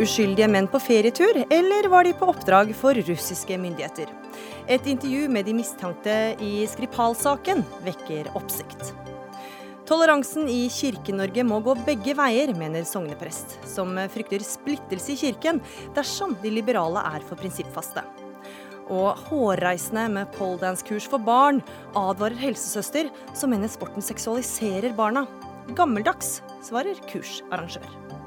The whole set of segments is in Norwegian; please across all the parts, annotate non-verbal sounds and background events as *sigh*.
uskyldige menn på ferietur, eller var de på oppdrag for russiske myndigheter? Et intervju med de mistenkte i Skripal-saken vekker oppsikt. Toleransen i Kirke-Norge må gå begge veier, mener sogneprest, som frykter splittelse i kirken dersom de liberale er for prinsippfaste. Og hårreisende med poledance-kurs for barn advarer helsesøster, som mener sporten seksualiserer barna. Gammeldags, svarer kursarrangør.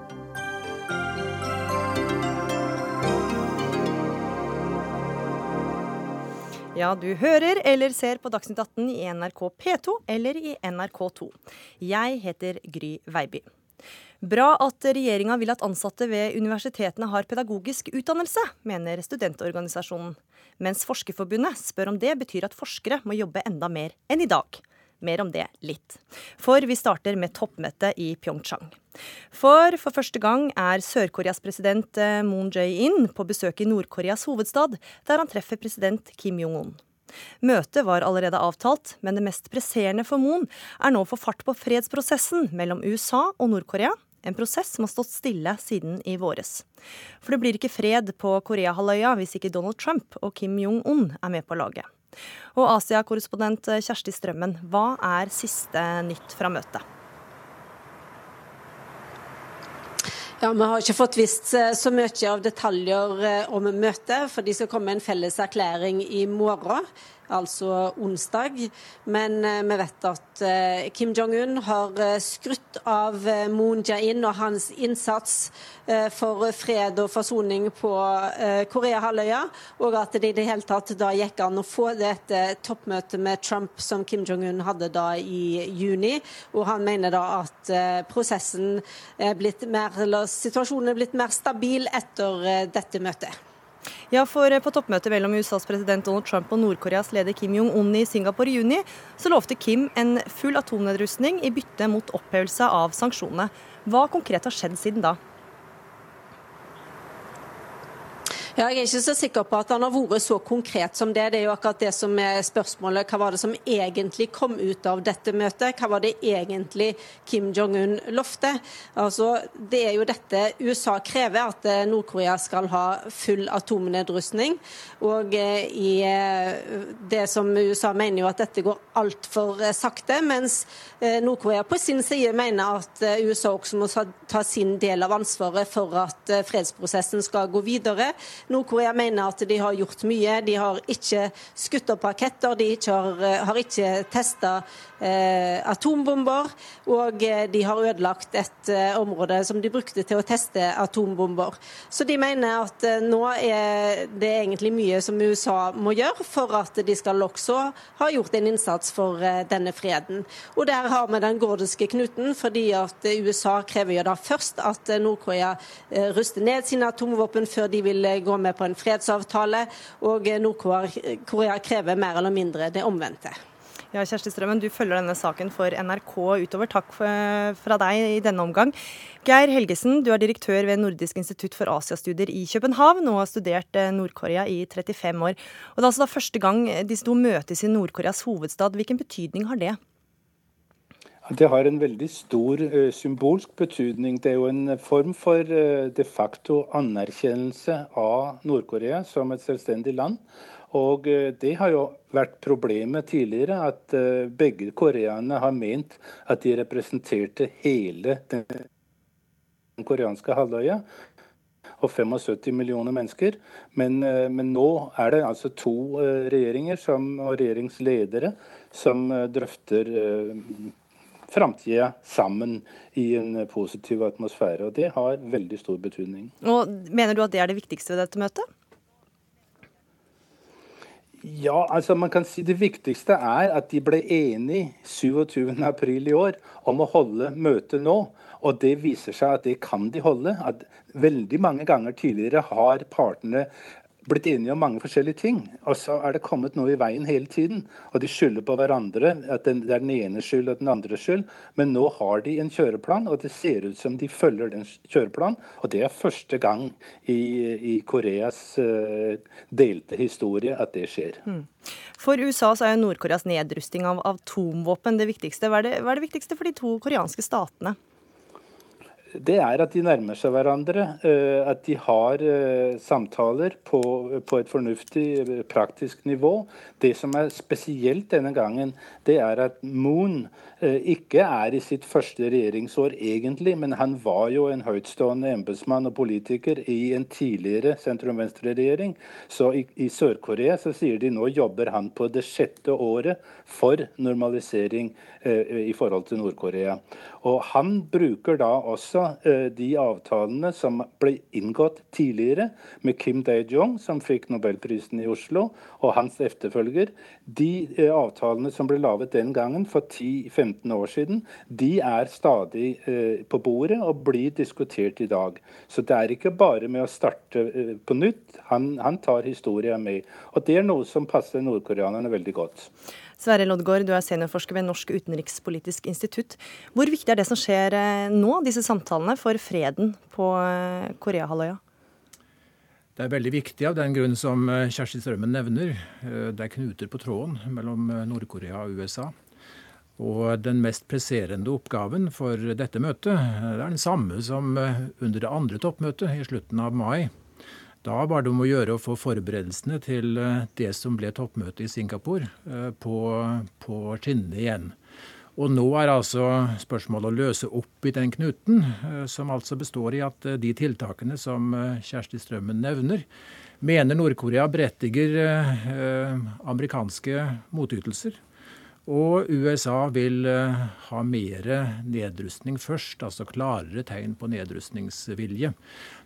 Ja, du hører eller ser på Dagsnytt 18 i NRK P2 eller i NRK2. Jeg heter Gry Veiby. Bra at regjeringa vil at ansatte ved universitetene har pedagogisk utdannelse, mener studentorganisasjonen. Mens Forskerforbundet spør om det betyr at forskere må jobbe enda mer enn i dag. Mer om det litt. For vi starter med toppmøtet i Pyeongchang. For for første gang er Sør-Koreas president eh, Moon Jae-in på besøk i Nord-Koreas hovedstad, der han treffer president Kim Jong-un. Møtet var allerede avtalt, men det mest presserende for Moon er nå å få fart på fredsprosessen mellom USA og Nord-Korea. En prosess som har stått stille siden i våres. For det blir ikke fred på Koreahalvøya hvis ikke Donald Trump og Kim Jong-un er med på laget. Og Asia-korrespondent Kjersti Strømmen, hva er siste nytt fra møtet? Ja, Vi har ikke fått visst eh, så mye av detaljer eh, om møtet, for de skal komme med en felles erklæring i morgen altså onsdag. Men eh, vi vet at eh, Kim Jong-un har skrutt av Moon Jae-in og hans innsats for fred og forsoning på Korea-halvøya, og at det i det hele tatt da gikk an å få dette toppmøtet med Trump som Kim Jong-un hadde da i juni. Og han mener da at prosessen er blitt mer, eller situasjonen er blitt mer stabil etter dette møtet. Ja, for eh, på toppmøtet mellom USAs president Donald Trump og Nord-Koreas leder Kim Jong-un i Singapore i juni, så lovte Kim en full atomnedrustning i bytte mot opphevelse av sanksjonene. Hva konkret har skjedd siden da? Ja, jeg er ikke så sikker på at han har vært så konkret som det. Det er jo akkurat det som er spørsmålet. Hva var det som egentlig kom ut av dette møtet? Hva var det egentlig Kim Jong-un lovte? Altså, det er jo dette USA krever, at eh, Nord-Korea skal ha full atomnedrustning. Og eh, i eh, det som USA mener jo at dette går altfor sakte, mens Nord-Korea på sin side mener at USA også må ta sin del av ansvaret for at fredsprosessen skal gå videre. Nord-Korea mener at de har gjort mye. De har ikke skutt opp raketter, de har, eh, har ikke testa eh, atombomber. Og eh, de har ødelagt et eh, område som de brukte til å teste atombomber. Så de mener at eh, nå er det egentlig mye som USA må gjøre for at de skal også ha gjort en innsats for eh, denne freden. Og der har vi den gordiske knuten, fordi at USA krever jo da først at Nord-Korea ruster ned sine atomvåpen før de vil gå med på en fredsavtale, og Nord-Korea krever mer eller mindre det omvendte. Ja, Kjersti Strømmen, du følger denne saken for NRK utover. Takk fra deg i denne omgang. Geir Helgesen, du er direktør ved Nordisk institutt for asiastudier i København og har studert eh, Nord-Korea i 35 år. Og Det er altså da første gang disse to møtes i Nord-Koreas hovedstad. Hvilken betydning har det? Det har en veldig stor uh, symbolsk betydning. Det er jo en form for uh, de facto anerkjennelse av Nord-Korea som et selvstendig land. Og uh, det har jo vært problemet tidligere, at begge koreanerne har ment at de representerte hele den koreanske halvøya og 75 millioner mennesker. Men, men, nå er det altså to regjeringer som, og regjeringsledere som drøfter framtida sammen i en positiv atmosfære. Og det har veldig stor betydning. Og Mener du at det er det viktigste ved dette møtet? Ja, altså man kan si det viktigste er at de ble enige 27.4 i år om å holde møtet nå. Og det viser seg at det kan de holde. At veldig mange ganger tidligere har partene blitt enige om mange forskjellige ting. Og så er det kommet noe i veien hele tiden. Og de skylder på hverandre. At det er den ene skyld og den andre skyld. Men nå har de en kjøreplan, og det ser ut som de følger den kjøreplanen. Og det er første gang i, i Koreas uh, delte historie at det skjer. Mm. For USA så er Nord-Koreas nedrusting av atomvåpen det viktigste. Hva er det, hva er det viktigste for de to koreanske statene? Det er at de nærmer seg hverandre. Eh, at de har eh, samtaler på, på, et fornuftig, eh, praktisk nivå. Det som er spesielt denne gangen, det er at Moon ikke er i sitt første regjeringsår egentlig, men han var jo en høytstående embetsmann og politiker i en tidligere sentrum-venstre-regjering. Så i, i Sør-Korea så sier de nå jobber han på det sjette året for normalisering eh, i forhold til Nord-Korea. Og han bruker da også Eh, de avtalene som ble inngått tidligere med Kim Dae-jong, som fikk nobelprisen i Oslo, og hans efterfølger. De eh, avtalene som ble laget den gangen, for 10-15 år siden, de er stadig eh, på bordet og blir diskutert i dag. Så det er ikke bare med å starte på nytt. Han, han tar historia med. Og det er noe som passer nordkoreanerne veldig godt. Sverre Loddgaard, du er seniorforsker ved Norsk utenrikspolitisk institutt. Hvor viktig er det som skjer eh, nå, disse samtalene, for freden på eh, Koreahalvøya? Det er veldig viktig av den grunn som eh, Kjersti Strømmen nevner. Det er knuter på tråden mellom Nord-Korea og USA. Og den mest presserende oppgaven for dette møtet er den samme som under det andre toppmøtet i slutten av mai. Da var det om å gjøre å få forberedelsene til eh, det som ble toppmøtet i Singapore, eh, på, på skinnene igjen. Og nå er altså spørsmålet å løse opp i den knuten, eh, som altså består i at de tiltakene som Kjersti Strømmen nevner, mener Nord-Korea berettiger amerikanske motytelser. Og USA vil eh, ha mer nedrustning først, altså klarere tegn på nedrustningsvilje.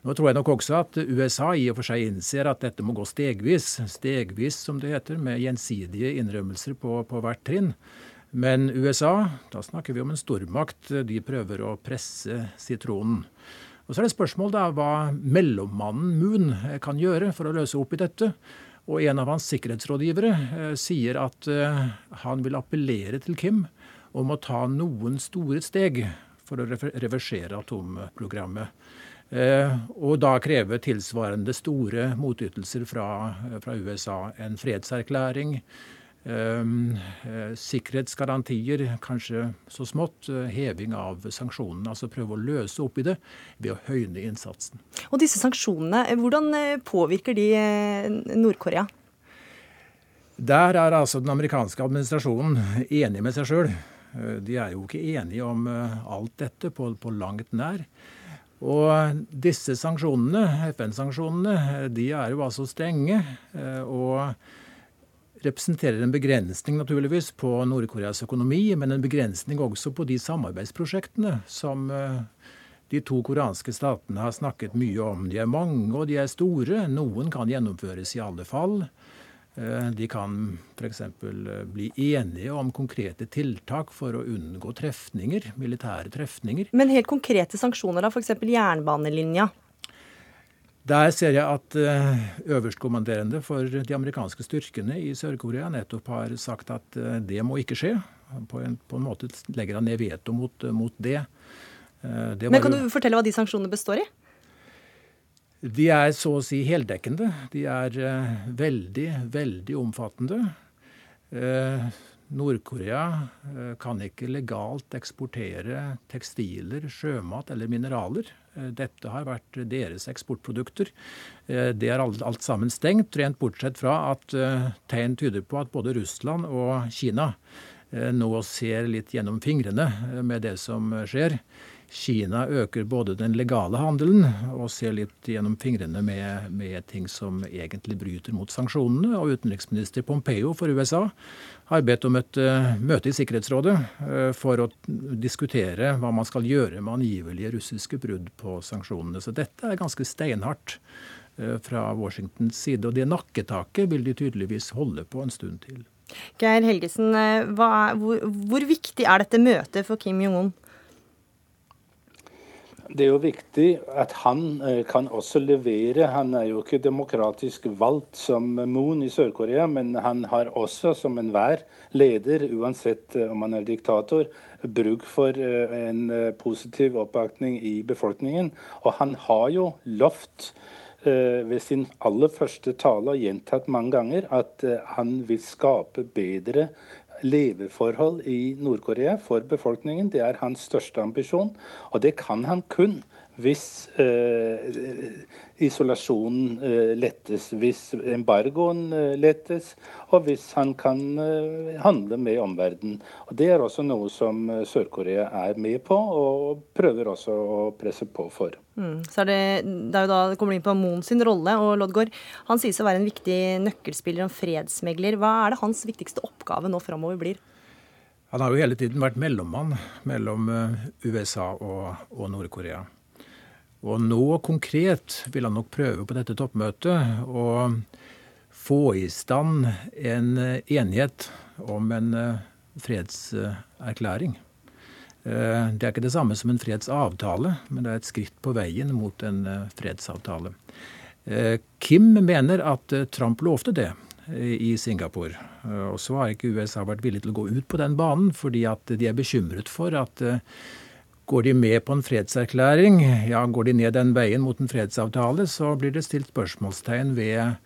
Nå tror jeg nok også at USA i og for seg innser at dette må gå stegvis. Stegvis, som det heter, med gjensidige innrømmelser på, på hvert trinn. Men USA, da snakker vi om en stormakt, de prøver å presse sitronen. Og Så er det spørsmål da hva mellommannen Moon kan gjøre for å løse opp i dette. Og en av hans sikkerhetsrådgivere eh, sier at eh, han vil appellere til Kim om å ta noen store steg for å reversere atomprogrammet. Eh, og da kreve tilsvarende store motytelser fra, fra USA. En fredserklæring, sikkerhetsgarantier, kanskje så smått. Eh, heving av sanksjonene. Altså prøve å løse opp i det ved å høyne innsatsen. Og disse sanksjonene, eh, hvordan påvirker de Nord-Korea? Der er altså den amerikanske administrasjonen enig med seg sjøl. De er jo ikke enige om alt dette på, på langt nær. Og disse sanksjonene, FN-sanksjonene, de er jo altså strenge. og representerer en begrensning naturligvis på Nord-Koreas økonomi, men en begrensning også på de samarbeidsprosjektene som eh, de to koreanske statene har snakket mye om. De er mange og de er store. Noen kan gjennomføres i alle fall. Eh, de kan f.eks. Eh, bli enige om konkrete tiltak for å unngå trefninger, militære trefninger. Men helt konkrete sanksjoner, da, f.eks. jernbanelinja? Der ser jeg at eh, øverstkommanderende for de amerikanske styrkene i Sør-Korea nettopp har sagt at eh, det må ikke skje. På en, på en måte legger han ned veto mot, mot det. Eh, det Men Kan du fortelle hva de sanksjonene består i? De er så å si heldekkende. De er veldig, veldig omfattende. Nord-Korea kan ikke legalt eksportere tekstiler, sjømat eller mineraler. Eh, dette har vært deres eksportprodukter. Eh, det er alt sammen stengt, rent bortsett fra at eh, tegn tyder på at både Russland og Kina nå ser litt gjennom fingrene med det som skjer. Kina øker både den legale handelen og ser litt gjennom fingrene med, med, ting som egentlig bryter mot sanksjonene. Og utenriksminister Pompeo for USA har bedt om et uh, møte i Sikkerhetsrådet uh, for å diskutere hva man skal gjøre med angivelige russiske brudd på sanksjonene. Så dette er ganske steinhardt uh, fra Washingtons side. Og det nakketaket vil de tydeligvis holde på en stund til. Geir Helgesen, hva, hvor, hvor viktig er dette møtet for Kim Jong-un? Det er jo viktig at han eh, kan også levere. Han er jo ikke demokratisk valgt som Moon i Sør-Korea, men han har også, som enhver leder, uansett eh, om han er diktator, bruk for eh, en positiv oppbakning i befolkningen. Og han har jo lovt ved sin aller første tale og gjentatt mange ganger at han vil skape bedre leveforhold i Nord-Korea for befolkningen. Det er hans største ambisjon, og det kan han kun hvis eh, isolasjonen eh, lettes, hvis embargoen eh, lettes, og hvis han kan eh, handle med omverdenen. Og Det er også noe som Sør-Korea er med på, og prøver også å presse på for. Mm. Så er det, det er jo da det kommer inn på Moon sin rolle, og Lodgaard han sies å være en viktig nøkkelspiller og fredsmegler. Hva er det hans viktigste oppgave nå framover blir? Han har jo hele tiden vært mellommann mellom USA og, og Nord-Korea. Og nå konkret vil han nok prøve på dette toppmøtet å få i stand en eh, enighet om en eh, fredserklæring. Eh, det er ikke det samme som en fredsavtale, men det er et skritt på veien mot en fredsavtale. Kim mener at Trump lovte det i Singapore. Og så har ikke USA vært villig til å gå ut på den banen, fordi at de er bekymret for at Går de med på en fredserklæring, ja, går de ned den veien mot en fredsavtale, så blir det stilt spørsmålstegn ved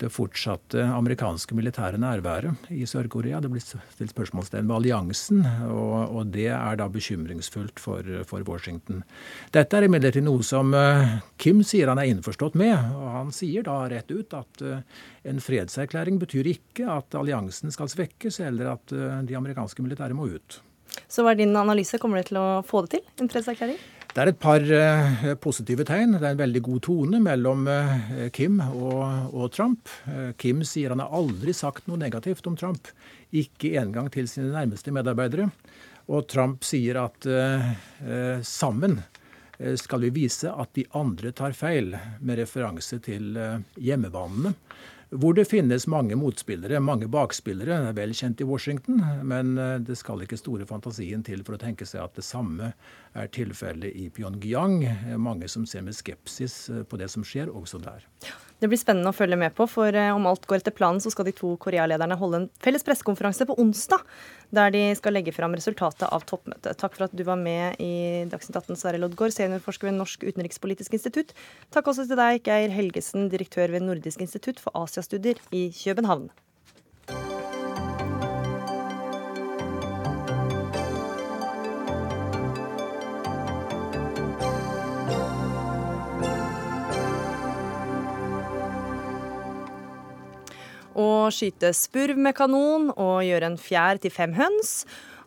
det fortsatte amerikanske militære nærværet i Sør-Korea. Det blir stilt spørsmålstegn ved alliansen, og, og, det er da bekymringsfullt for, for, Washington. Dette er imidlertid noe som uh, Kim sier han er innforstått med. og Han sier da rett ut at uh, en fredserklæring betyr ikke at alliansen skal svekkes, eller at uh, de amerikanske militære må ut. Så hva er din analyse? Kommer du til å få det til, en fredserklæring? Det er et par uh, positive tegn. Det er en veldig god tone mellom uh, Kim og, og Trump. Uh, Kim sier han har aldri sagt noe negativt om Trump, ikke engang til sine nærmeste medarbeidere. Og Trump sier at sammen skal vi vise at de andre tar feil, med referanse til hjemmebanene hvor det finnes mange motspillere, mange bakspillere. Er vel kjent i Washington, men eh, det skal ikke store fantasien til for å tenke seg at det samme er tilfellet i Pyongyang. Mange som ser med skepsis eh, på det som skjer også der. Det blir spennende å følge med på, for eh, om alt går etter planen, så skal de to Korea-lederne holde en felles pressekonferanse på onsdag, der de skal legge fram resultatet av toppmøtet. Takk for at du var med i Dagsnytt 18, Sverre Loddgaard, seniorforsker ved Norsk utenrikspolitisk institutt. Takk også til deg, Geir Helgesen, direktør ved Nordisk institutt for Asiastudier i København. Å skyte spurv med kanon og gjøre en fjær til fem høns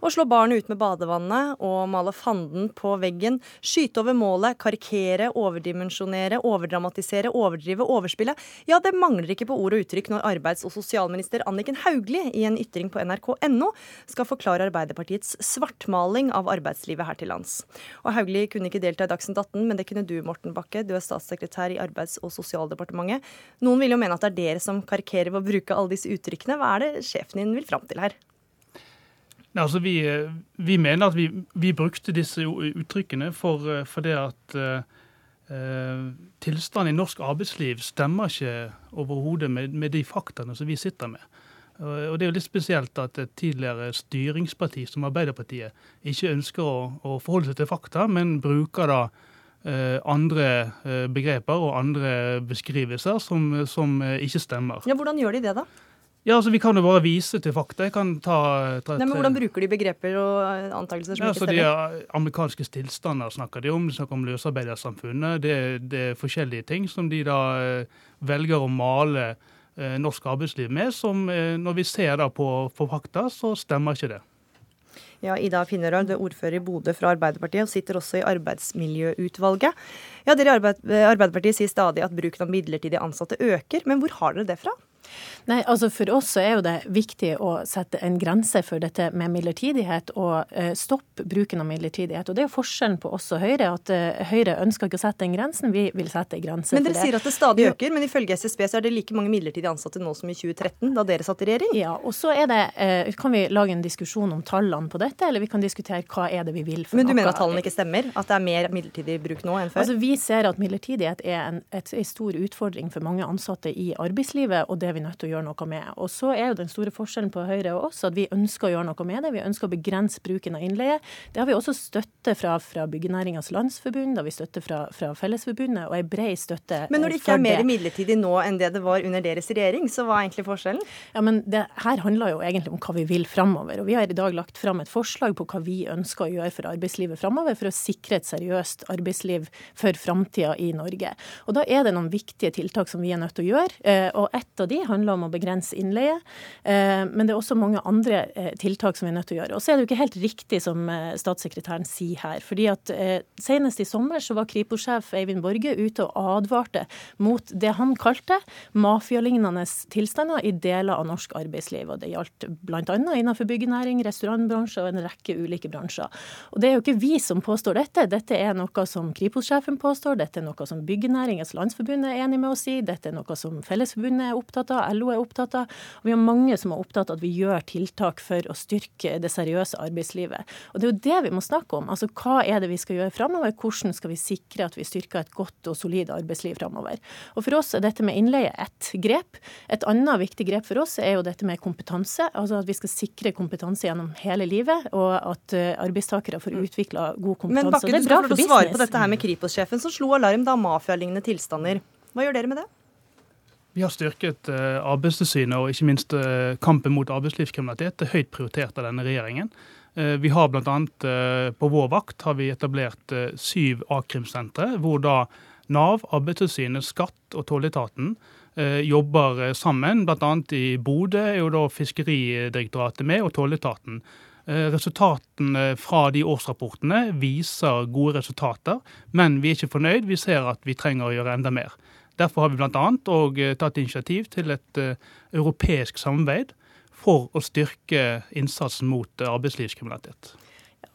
å slå barnet ut med badevannet og male fanden på veggen, skyte over målet, karikere, overdimensjonere, overdramatisere, overdrive, overspille. Ja, det mangler ikke på ord og uttrykk når arbeids- og sosialminister Anniken Hauglie i en ytring på nrk.no skal forklare Arbeiderpartiets svartmaling av arbeidslivet her til lands. Og Hauglie kunne ikke delta i Dagsnytt 18, men det kunne du, Morten Bakke. Du er statssekretær i Arbeids- og sosialdepartementet. Noen vil jo mene at det er dere som karikerer ved å bruke alle disse uttrykkene. Hva er det sjefen din vil fram til her? Altså, vi, vi, mener at vi, vi, brukte disse uttrykkene for, for det at uh, tilstanden i norsk arbeidsliv stemmer ikke overhodet med, med, de faktaene som vi sitter med. Og Det er jo litt spesielt at et tidligere styringsparti som Arbeiderpartiet ikke ønsker å, å forholde seg til fakta, men bruker da uh, andre uh, begreper og andre beskrivelser som, som ikke stemmer. Ja, Hvordan gjør de det, da? Ja, altså Vi kan jo bare vise til fakta. Jeg kan ta, ta Nei, men Hvordan bruker de begreper og antakelser som ja, ikke stemmer? De amerikanske tilstander snakker de om. De snakker om løsarbeidersamfunnet. Det, det, er forskjellige ting som de da eh, velger å male eh, norsk arbeidsliv med, som eh, når vi ser da på, på fakta, så stemmer ikke det. Ja, Ida Finnerød, ordfører i Bodø fra Arbeiderpartiet, og sitter også i arbeidsmiljøutvalget. Ja, Dere i Arbeiderpartiet sier stadig at bruken av midlertidige ansatte øker, men hvor har dere det fra? Nei, altså For oss så er jo det viktig å sette en grense for dette med midlertidighet, og uh, stoppe bruken av midlertidighet. Og Det er jo forskjellen på oss og Høyre, at uh, Høyre ønsker ikke å sette den grensen, vi vil sette en grense men Dere sier at det stadig øker, men ifølge SSB så er det like mange midlertidig ansatte nå som i 2013, da dere satt i regjering? Ja, og så er det, uh, kan vi lage en diskusjon om tallene på dette, eller vi kan diskutere hva er det vi vil. men du mener at tallene ikke stemmer? At det er mer midlertidig bruk nå enn før? Altså Vi ser at midlertidighet er en et, et stor utfordring for mange ansatte i arbeidslivet, og det vi nødt til å gjøre noe med. Og så er jo den store forskjellen på Høyre og oss at vi ønsker å gjøre noe med det. Vi ønsker å begrense bruken av innleie. Det har vi også støtte fra, fra Byggenæringens Landsforbund, da vi støtte fra, fra Fellesforbundet, og ei brei støtte Men når det ikke er mer midlertidig nå enn det det var under deres regjering, så hva er egentlig forskjellen? Ja, men det her handler jo egentlig om hva vi vil framover. Og vi har i dag lagt fram et forslag på hva vi ønsker å gjøre for arbeidslivet framover, for å sikre et seriøst arbeidsliv for framtida i Norge. Og da er det noen viktige tiltak som vi er nødt til å gjøre. Eh, og ett av de handler om å begrense innleie. Eh, men det er også mange andre eh, tiltak som vi er nødt til å gjøre. Og så er det jo ikke helt riktig som statssekretæren sier her. fordi at senest i sommer så var Kripos-sjef Eivind Borge ute og advarte mot det han kalte mafialignende tilstander i deler av norsk arbeidsliv. Og det gjaldt bl.a. innenfor byggenæring, restaurantbransje og en rekke ulike bransjer. Og det er jo ikke vi som påstår dette. Dette er noe som Kripos-sjefen påstår, dette er noe som Byggenæringens Landsforbund er enig med oss i, dette er noe som Fellesforbundet er opptatt av, LO er opptatt av. Og vi har mange som er opptatt av at vi gjør tiltak for å styrke det seriøse arbeidslivet. Og det er jo det vi må snakke om. Altså hva er det vi skal gjøre framover? Hvordan skal vi sikre at vi styrker et godt og solid arbeidsliv framover? Og for oss er dette med innleie ett grep. Et annet viktig grep for oss er jo dette med kompetanse. Altså at vi skal sikre kompetanse gjennom hele livet, og at eh, arbeidstakere får utvikla god kompetanse. Men Bakke, du skal få svare på dette her med Kripos-sjefen som slo alarm da mafialignende tilstander. Hva gjør dere med det? Vi har styrket uh, Arbeidstilsynet og ikke minst uh, kampen mot arbeidslivskriminalitet. Det er høyt prioritert av denne regjeringen. Uh, vi har bl.a. På vår vakt har vi etablert syv a-krimsentre, hvor da Nav, Arbeidstilsynet, Skatt og Tolletaten jobber sammen. Bl.a. i Bodø er jo da Fiskeridirektoratet med, og Tolletaten. Resultatene fra de årsrapportene viser gode resultater, men vi er ikke fornøyd. Vi ser at vi trenger å gjøre enda mer. Derfor har vi bl.a. eh, tatt initiativ til et uh, europeisk samarbeid for å styrke innsatsen mot uh, arbeidslivskriminalitet.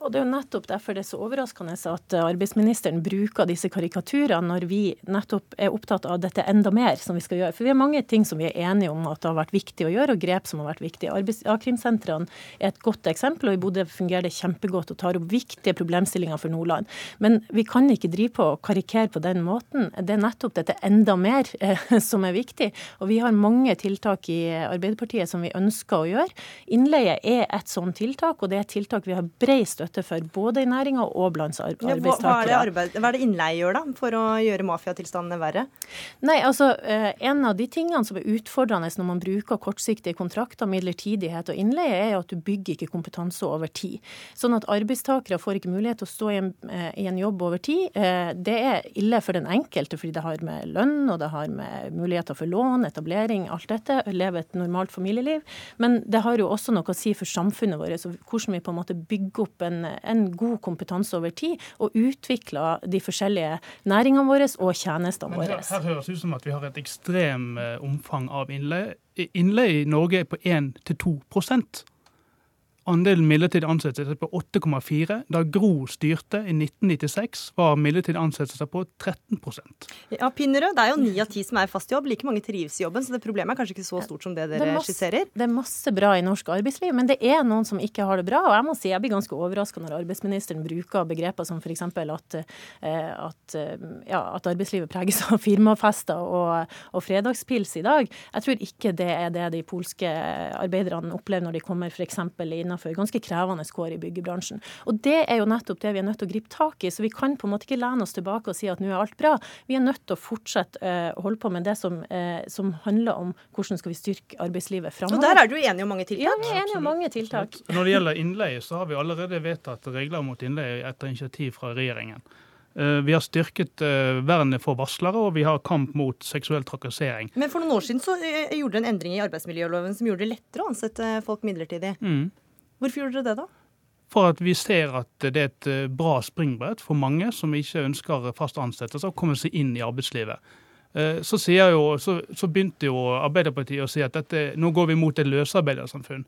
Og Det er jo nettopp derfor det er så overraskende at arbeidsministeren bruker disse karikaturene når vi nettopp er opptatt av dette enda mer som vi skal gjøre. For vi har mange ting som vi er enige om at det har vært viktig å gjøre, og grep som har vært viktige. A-krimsentrene er et godt eksempel, og i Bodø fungerer det kjempegodt og tar opp viktige problemstillinger for Nordland. Men vi kan ikke drive på og karikere på den måten. Det er nettopp dette enda mer eh, *laughs* som er viktig. Og vi har mange tiltak i Arbeiderpartiet som vi ønsker å gjøre. Innleie er et sånt tiltak, og det er et tiltak vi har bred støtte støtte for, både i næringa og blant arbeidstakere. Hva, er arbeid, hva er det innleie gjør da, for å gjøre mafiatilstandene verre? Nei, altså eh, En av de tingene som er utfordrende når man bruker kortsiktige kontrakter, midlertidighet og innleie, er at du bygger ikke kompetanse over tid. Sånn at arbeidstakere får ikke mulighet til å stå i en, eh, i en jobb over tid. Eh, det er ille for den enkelte, fordi det har med lønn og det har med muligheter for lån, etablering, alt dette. Leve et normalt familieliv. Men det har jo også noe å si for samfunnet vårt, hvordan vi på en måte bygger opp en en, god kompetanse over tid, og utvikla de forskjellige næringene våre og tjenestene våre. Her, her høres det ut som at vi har et ekstrem eh, omfang av innleie. Innleie i Norge er på 1-2 Andelen midlertidig ansettelser på 8,4. Da Gro styrte i 1996, var midlertidig ansettelser på 13% Ja, Pinnerød, det er jo ni av ti som er fast jobb. Like mange trives i jobben, så det problemet er kanskje ikke så stort som det dere det masse, skisserer? Det er masse bra i norsk arbeidsliv, men det er noen som ikke har det bra. Og jeg må si jeg blir ganske overraska når arbeidsministeren bruker begreper som f.eks. At, eh, at, eh, ja, at arbeidslivet preges av firmafester og, og fredagspils i dag. Jeg tror ikke det er det de polske arbeiderne opplever når de kommer f.eks. innenfor for ganske krevende kår i byggebransjen. Og Det er jo nettopp det vi er nødt til å gripe tak i. Så vi kan på en måte ikke lene oss tilbake og si at nå er alt bra. Vi er nødt til å fortsette å holde på med det som, uh, som, handler om hvordan skal vi styrke arbeidslivet framover. Og der er du enig om mange tiltak? Ja, vi er enige om mange tiltak. Når det gjelder innleie, så har vi allerede vedtatt regler mot innleie etter initiativ fra regjeringen. Eh, vi har styrket vernet for varslere, og vi har kamp mot seksuell trakassering. Men for noen år siden så gjorde det en endring i arbeidsmiljøloven som gjorde det lettere å ansette folk midlertidig. Mm. Hvorfor gjorde dere det, da? For at vi ser at det er et eh, bra springbrett for mange som ikke ønsker fast ansettelse, å komme seg inn i arbeidslivet. Eh, så, jo, så, så, begynte jo Arbeiderpartiet å si at dette, nå går vi mot et løsarbeidersamfunn.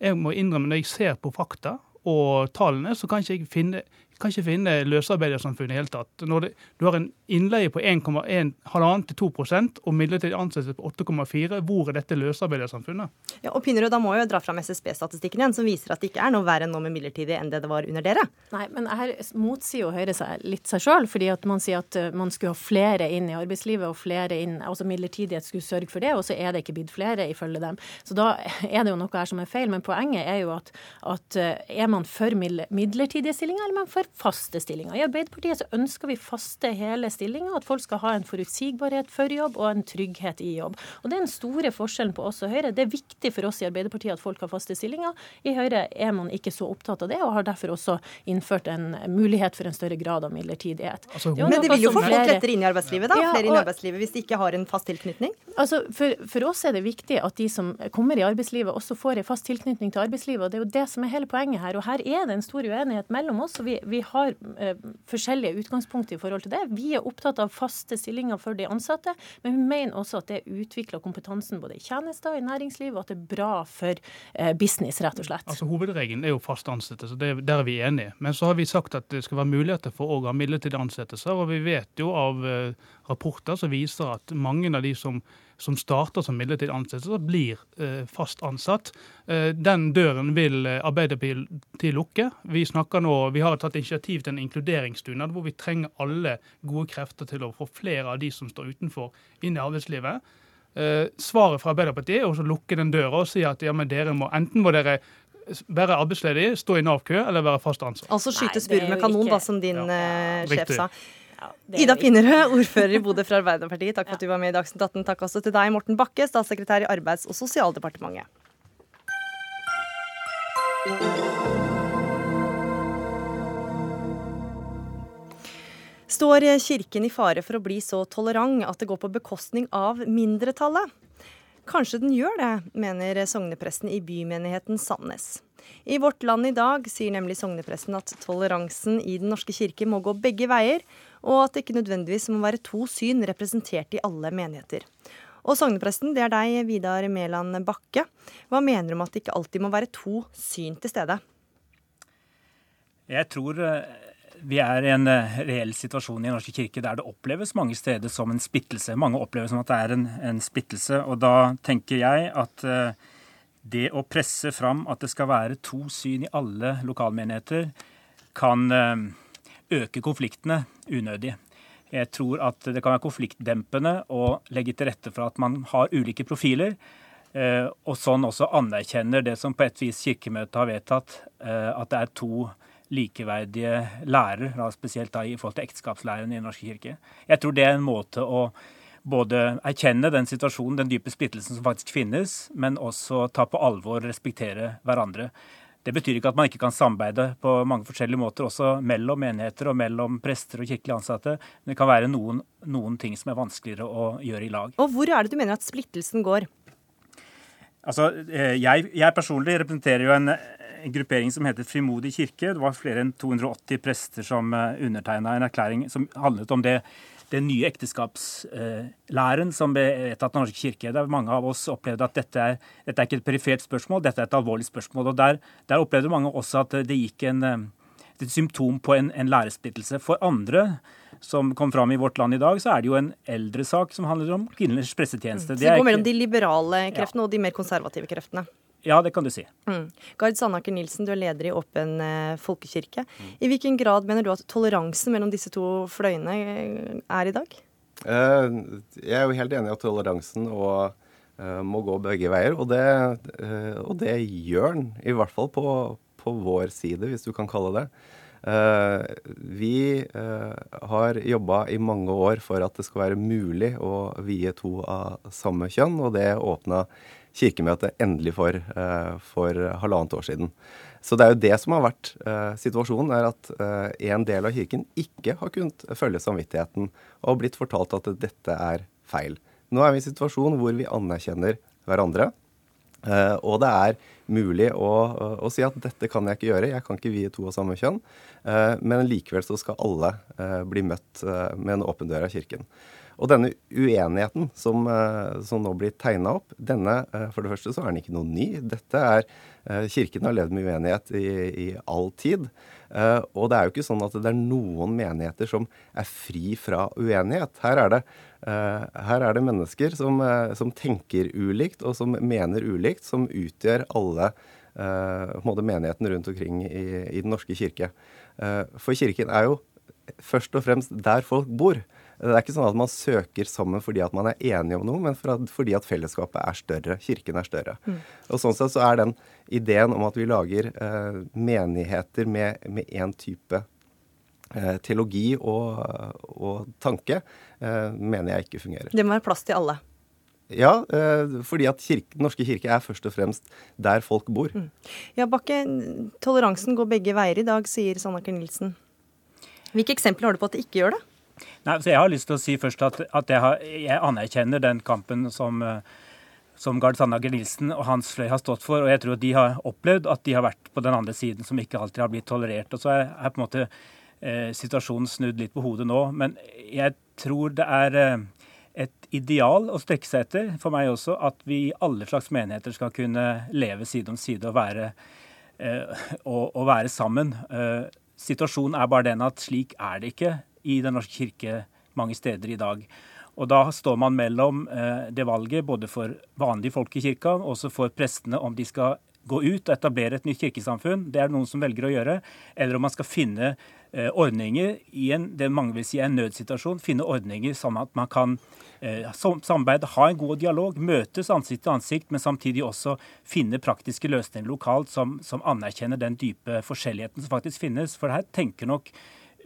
Jeg må innrømme når jeg ser på fakta og tallene, så kan ikke jeg finne, kan ikke finne løsarbeidersamfunn i hele tatt. Når det, du har en innleie på 1,5-2% og midlertidig ansettelse på 8,4, hvor er dette løsarbeidersamfunnet? Ja, og Pinnerød, da må jeg jo dra fram SSB-statistikken igjen, som viser at det ikke er noe verre nå med midlertidig enn det det var under dere. Nei, men her motsier jo Høyre seg litt seg sjøl, fordi at man sier at eh, man skulle ha flere inn i arbeidslivet, og flere inn, altså midlertidighet skulle sørge for det, og så er det ikke blitt flere, ifølge dem. Så da er det jo noe her som er feil. Men poenget er jo at, at eh, er man for midlertidige stillinger, eller er man for faste stillinger. I Arbeiderpartiet så ønsker vi faste, hele stillinger. At folk skal ha en forutsigbarhet for jobb og en trygghet i jobb. Og Det er den store forskjellen på oss og Høyre. Det er viktig for oss i Arbeiderpartiet at folk har faste stillinger. I Høyre er man ikke så opptatt av det, og har derfor også innført en mulighet for en større grad av midlertidighet. Altså, det men det vil jo få folk lettere inn i arbeidslivet, da? Ja, flere inn i arbeidslivet hvis de ikke har en fast tilknytning? Altså, for, for, oss er det viktig at de som kommer i arbeidslivet, også får en fast tilknytning til arbeidslivet. og Det er jo det som er hele poenget her. Og her er det en stor uenighet mellom oss. og vi, vi har eh, forskjellige utgangspunkt i forhold til det. Vi er opptatt av faste stillinger for de ansatte, men vi mener også at det utvikler kompetansen både i tjenester og i næringsliv, og at det er bra for eh, business, rett og slett. Altså Hovedregelen er jo fast ansettelse, så det, der er vi enige. Men så har vi sagt at det skal være muligheter for å ha midlertidige ansettelser, og vi vet jo av eh, rapporter som viser at mange av de som som starter som midlertidig ansettelse, blir eh, fast ansatt. Eh, den døren vil eh, Arbeiderpartiet lukke. Vi nå, vi har tatt initiativ til en inkluderingsdugnad hvor vi trenger alle gode krefter til å få flere av de som står utenfor, inn i arbeidslivet. Svaret fra Arbeiderpartiet er å lukke den døra og si at ja, men dere må enten må dere være arbeidsledig, stå i Nav-kø eller være fast ansatt. Altså skyte spurv med kanon, ikke... da, som din ja, sjef sa. Ja, Ida Pinnerød, ordfører i *laughs* Bodø fra Arbeiderpartiet, takk for at du var med i Dagsnytt 18. Takk også til deg, Morten Bakke, statssekretær i Arbeids- og sosialdepartementet. Står Kirken i fare for å bli så tolerant at det går på bekostning av mindretallet? Kanskje den gjør det, mener sognepresten i bymenigheten Sandnes. I Vårt Land i dag sier nemlig sognepresten at toleransen i Den norske kirke må gå begge veier, og at det ikke nødvendigvis må være to syn representert i alle menigheter. Og sognepresten, det er deg, Vidar Mæland Bakke. Hva mener du om at det ikke alltid må være to syn til stede? Jeg tror eh, vi er i en eh, reell situasjon i Den norske kirke der det oppleves mange steder som en splittelse. Mange opplever som at det er en, en splittelse. Og da tenker jeg at uh, det å presse fram at det skal være to syn i alle lokalmenigheter, kan øke konfliktene unødig. Jeg tror at det kan være konfliktdempende å legge til rette for at man har ulike profiler, eh, og sånn også anerkjenner det som på et vis Kirkemøtet har vedtatt, eh, at det er to likeverdige lærer, spesielt da i forhold til ekteskapslæren i Den norske kirke. Jeg tror det er en måte å både erkjenne den situasjonen, den dype splittelsen som faktisk finnes, men også ta på alvor og respektere hverandre. Det betyr ikke at man ikke kan samarbeide på mange forskjellige måter, også mellom menigheter og mellom prester og kirkelige ansatte. Men det kan være noen, noen ting som er vanskeligere å gjøre i lag. Og Hvor er det du mener at splittelsen går? Altså, eh, jeg, jeg personlig representerer jo en, en, gruppering som heter Frimodig kirke. Det var flere enn 280 prester som eh, undertegna en erklæring som handlet om det den nye ekteskapslæren som ble vedtatt av Norske kirke. Der mange av oss opplevde at dette er, dette er ikke et perifert spørsmål, dette er et alvorlig spørsmål. og Der, der opplevde mange også at det gikk en, et symptom på en, en læresplittelse. For andre som kom fram i Vårt Land i dag, så er det jo en eldre sak som handler om kvinners pressetjeneste. Mm. Så det, det går mellom de liberale kreftene ja. og de mer konservative kreftene? Ja, det kan du si. Mm. Gard Sandaker Nilsen, du er leder i Åpen eh, folkekirke. Mm. I hvilken grad mener du at toleransen mellom disse to fløyene eh, er i dag? Eh, jeg er jo helt enig i at toleransen og, uh, må gå begge veier. Og det, uh, og det gjør den, i hvert fall på, på, vår side, hvis du kan kalle det. Uh, vi har jobba i mange år for at det skal være mulig å vie to av samme kjønn, og det åpna Kirkemøtet endelig for, eh, for halvannet år siden. Så det er jo det som har vært uh, situasjonen, er at uh, en del av kirken ikke har kunnet følge samvittigheten og blitt fortalt at dette er feil. Nå er vi i en situasjon hvor vi anerkjenner hverandre. Uh, og det er mulig å, å, si at dette kan jeg ikke gjøre, jeg kan ikke vie to av samme kjønn. men likevel så skal alle bli møtt med en åpen dør av kirken. Og denne uenigheten som, som nå blir tegna opp, denne for det første så er den ikke noe ny. Dette er Kirken har levd med uenighet i, i all tid. Og det er jo ikke sånn at det er noen menigheter som er fri fra uenighet. Her er det, her er det mennesker som, som tenker ulikt og som mener ulikt, som utgjør alle uh, menigheten rundt omkring i, i Den norske kirke. For kirken er jo først og fremst der folk bor. Det er ikke sånn at man søker sammen fordi at man er enige om noe, men fordi at fellesskapet er større. Kirken er større. Mm. Og Sånn sett så er den ideen om at vi lager eh, menigheter med én type eh, teologi og, og tanke, eh, mener jeg ikke fungerer. Det må være plass til alle? Ja, eh, fordi at kirke, Den norske kirke er først og fremst der folk bor. Mm. Ja, Bakke, toleransen går begge veier i dag, sier Sandaker Nilsen. Hvilke eksempler har du på at det ikke gjør det? Nei, så Jeg har lyst til å si først at, at jeg, har, jeg, anerkjenner den kampen som, som Gard Sandager Nilsen og hans fløy har stått for. Og jeg tror at de har opplevd at de har vært på den andre siden, som ikke alltid har blitt tolerert. Og så er, er på en måte eh, situasjonen snudd litt på hodet nå. Men jeg tror det er eh, et ideal å strekke seg etter, for meg også, at vi i alle slags menigheter skal kunne leve side om side og være, eh, og, og være sammen. Eh, situasjonen er bare den at slik er det ikke i Den norske kirke mange steder i dag. Og da står man mellom eh, det valget både for vanlige folk i kirka, og også for prestene, om de skal gå ut og etablere et nytt kirkesamfunn. Det er det noen som velger å gjøre. Eller om man skal finne eh, ordninger i en, det mange vil si er en nødsituasjon. Finne ordninger sånn at man kan eh, samarbeide, ha en god dialog, møtes ansikt til ansikt, men samtidig også finne praktiske løsninger lokalt som, som anerkjenner den dype forskjelligheten som faktisk finnes. For her tenker nok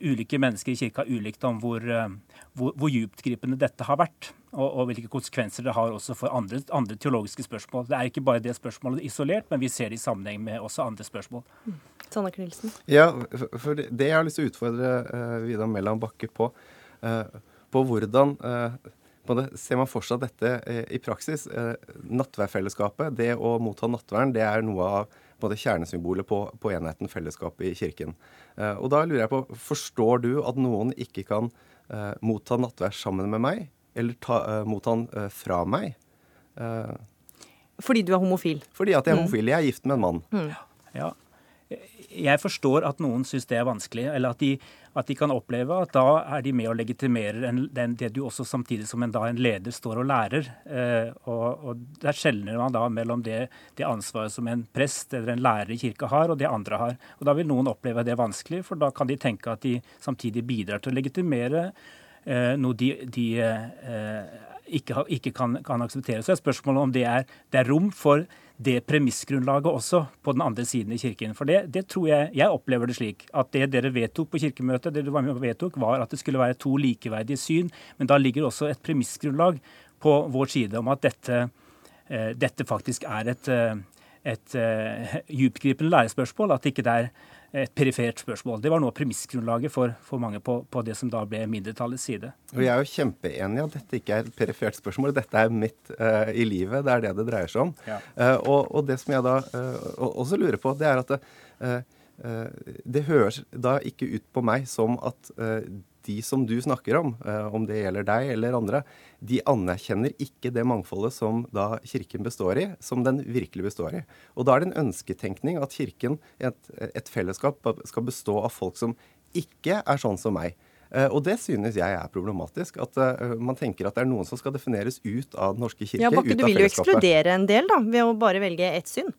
ulike mennesker i kirka ulikt om hvor, eh, hvor, hvor dyptgripende dette har vært. Og, og, hvilke konsekvenser det har også for andre, andre, teologiske spørsmål. Det er ikke bare det spørsmålet isolert, men vi ser det i sammenheng med også andre spørsmål. Mm. Sanne Knilsen? Ja, for det, det jeg har lyst til å utfordre uh, Vidar Melland Bakke på, uh, på hvordan uh, på det, ser man for seg dette uh, i praksis. Uh, Nattverdfellesskapet, det å motta nattvern, det er noe av på det kjernesymbolet på, på enheten fellesskapet i kirken. Uh, og da lurer jeg på, Forstår du at noen ikke kan motta nattverd sammen med meg, eller ta, motta han fra meg? Fordi du er homofil? Fordi at jeg er mm. homofil. Jeg er gift med en mann. Mm. Ja jeg forstår at noen syns det er vanskelig, eller at de, at de, kan oppleve at da er de med og legitimerer en, den, det du også samtidig som en, da, en leder står og lærer. Eh, og, og Der skjelner man da mellom det, det, ansvaret som en prest eller en lærer i kirka har, og det andre har. Og Da vil noen oppleve det vanskelig, for da kan de tenke at de samtidig bidrar til å legitimere eh, noe de, de eh, ikke, ikke kan, kan, akseptere. Så er spørsmålet om det er, det er rom for det premissgrunnlaget også på den andre siden i Kirken. For det, det, tror jeg Jeg opplever det slik at det dere vedtok på kirkemøtet, det du var med og vedtok, var at det skulle være to likeverdige syn. Men da ligger også et premissgrunnlag på vår side om at dette, eh, dette faktisk er et, eh, et, et eh, *laughs* dyptgripende lærespørsmål. At ikke det er et perifert spørsmål. Det var noe av premissgrunnlaget for, for mange på, på, det som da ble mindretallets side. Og Jeg er jo kjempeenig i at dette ikke er et perifert spørsmål. Dette er midt uh, i livet. Det er det det dreier seg om. Ja. Uh, og, og, det som jeg da uh, også lurer på, det er at det, det høres da ikke ut på meg som at de som du snakker om, om det gjelder deg eller andre, de anerkjenner ikke det mangfoldet som da Kirken består i, som den virkelig består i. Og da er det en ønsketenkning at Kirken, et, et fellesskap, skal bestå av folk som ikke er sånn som meg. Uh, og det synes jeg er problematisk. At uh, man tenker at det er noen som skal defineres ut av Den norske kirke. Ja, Bakke, du vil jo ekskludere en del da, ved å bare velge ett syn?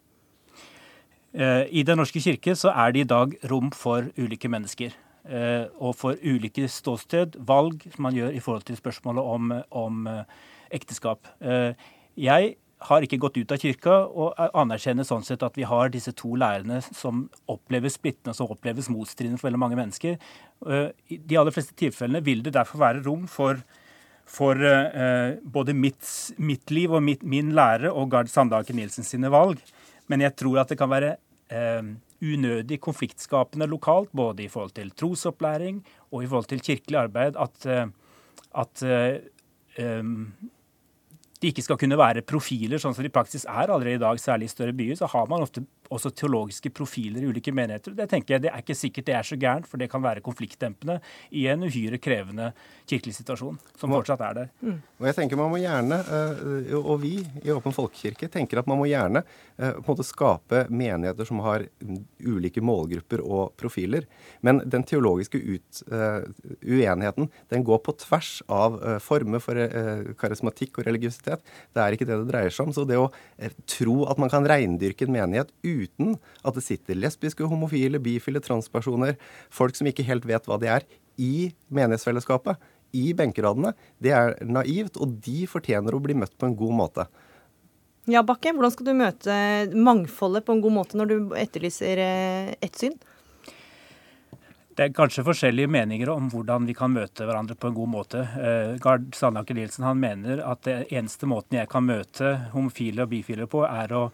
Uh, I Den norske kirke så er det i dag rom for ulike mennesker. Eh, og for ulike ståsted, valg som man gjør i forhold til spørsmålet om, om eh, ekteskap. Eh, jeg har ikke gått ut av kirka og anerkjenner sånn sett at vi har disse to lærerne som oppleves splittende som oppleves motstridende for veldig mange mennesker. I de aller fleste tilfellene vil det derfor være rom for, for både mitt, mitt, liv og mitt, min lære og Gard Sandaker Nilsen sine valg. Men jeg tror at det kan være unødig konfliktskapende lokalt, både i forhold til trosopplæring og i forhold til kirkelig arbeid, at, eh, at um, det ikke skal kunne være profiler, sånn som det i praksis er allerede i dag, særlig i større byer. Så har man ofte også teologiske profiler i ulike menigheter. Det tenker jeg det er ikke sikkert det er så gærent, for det kan være konfliktdempende i en uhyre krevende kirkelig situasjon, som fortsatt er der. Mm. Og jeg tenker man må gjerne, eh, og vi i Åpen folkekirke tenker at man må gjerne eh, på en måte skape menigheter som har ulike målgrupper og profiler. Men den teologiske ut, uh, uenigheten den går på tvers av former for karismatikk og religiøsitet. Det er ikke det det dreier seg om. Så det å tro at man kan reindyrke en menighet uten at det sitter lesbiske, homofile, bifile, transpersoner, folk som ikke helt vet hva de er, i menighetsfellesskapet, i benkeradene, det er naivt, og de fortjener å bli møtt på en god måte. Ja, Bakke, hvordan skal du møte mangfoldet på en god måte når du etterlyser ett syn? Det er kanskje forskjellige meninger om hvordan vi kan møte hverandre på en god måte. Eh, Gard Sandaker Nielsen han mener at det eneste måten jeg kan møte homofile og bifile på, er å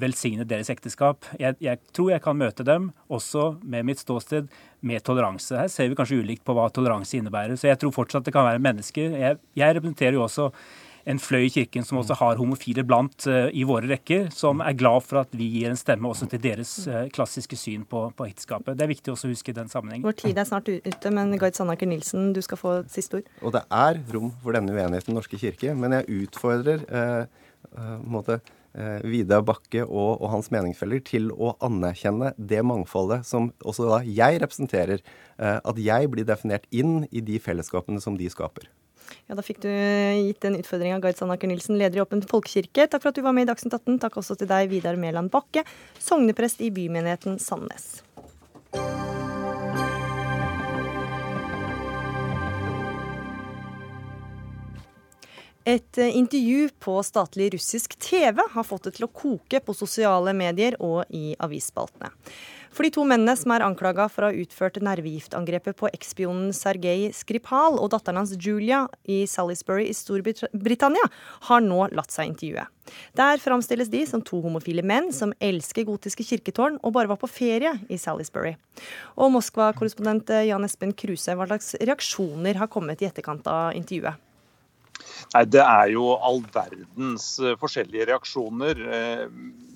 velsigne deres ekteskap. Jeg, jeg, tror jeg kan møte dem, også med mitt ståsted, med toleranse. Her ser vi kanskje ulikt på hva toleranse innebærer. Så jeg tror fortsatt det kan være mennesker. Jeg, jeg representerer jo også en fløy i kirken som også har homofile blant uh, i våre rekker, som er glad for at vi gir en stemme også til deres uh, klassiske syn på, på, ekteskapet. Det er viktig også å huske den sammenhengen. Vår tid er snart ute, men Gard Sandaker Nilsen, du skal få et siste ord. Og det er rom for denne uenigheten i Den norske kirke, men jeg utfordrer uh, måte, Vidar Bakke og, og, hans meningsfeller til å anerkjenne det mangfoldet som også da jeg representerer. At jeg blir definert inn i de fellesskapene som de skaper. Ja, Da fikk du gitt den utfordringa, Gard Sandaker Nilsen, leder i Åpen folkekirke. Takk for at du var med i Dagsnytt 18. Takk også til deg, Vidar Mæland Bakke, sogneprest i bymenigheten Sandnes. Et eh, intervju på statlig russisk TV har fått det til å koke på sosiale medier og i avisspaltene. For de to mennene som er anklaga for å ha utført nervegiftangrepet på ekspionen Sergej Skripal og datteren hans Julia i Salisbury i Storbritannia, har nå latt seg intervjue. Der framstilles de som to homofile menn som elsker gotiske kirketårn og bare var på ferie i Salisbury. Og Moskva-korrespondent Jan Espen Kruse, hva slags reaksjoner har kommet i etterkant av intervjuet? Nei, Det er jo all verdens eh, forskjellige reaksjoner.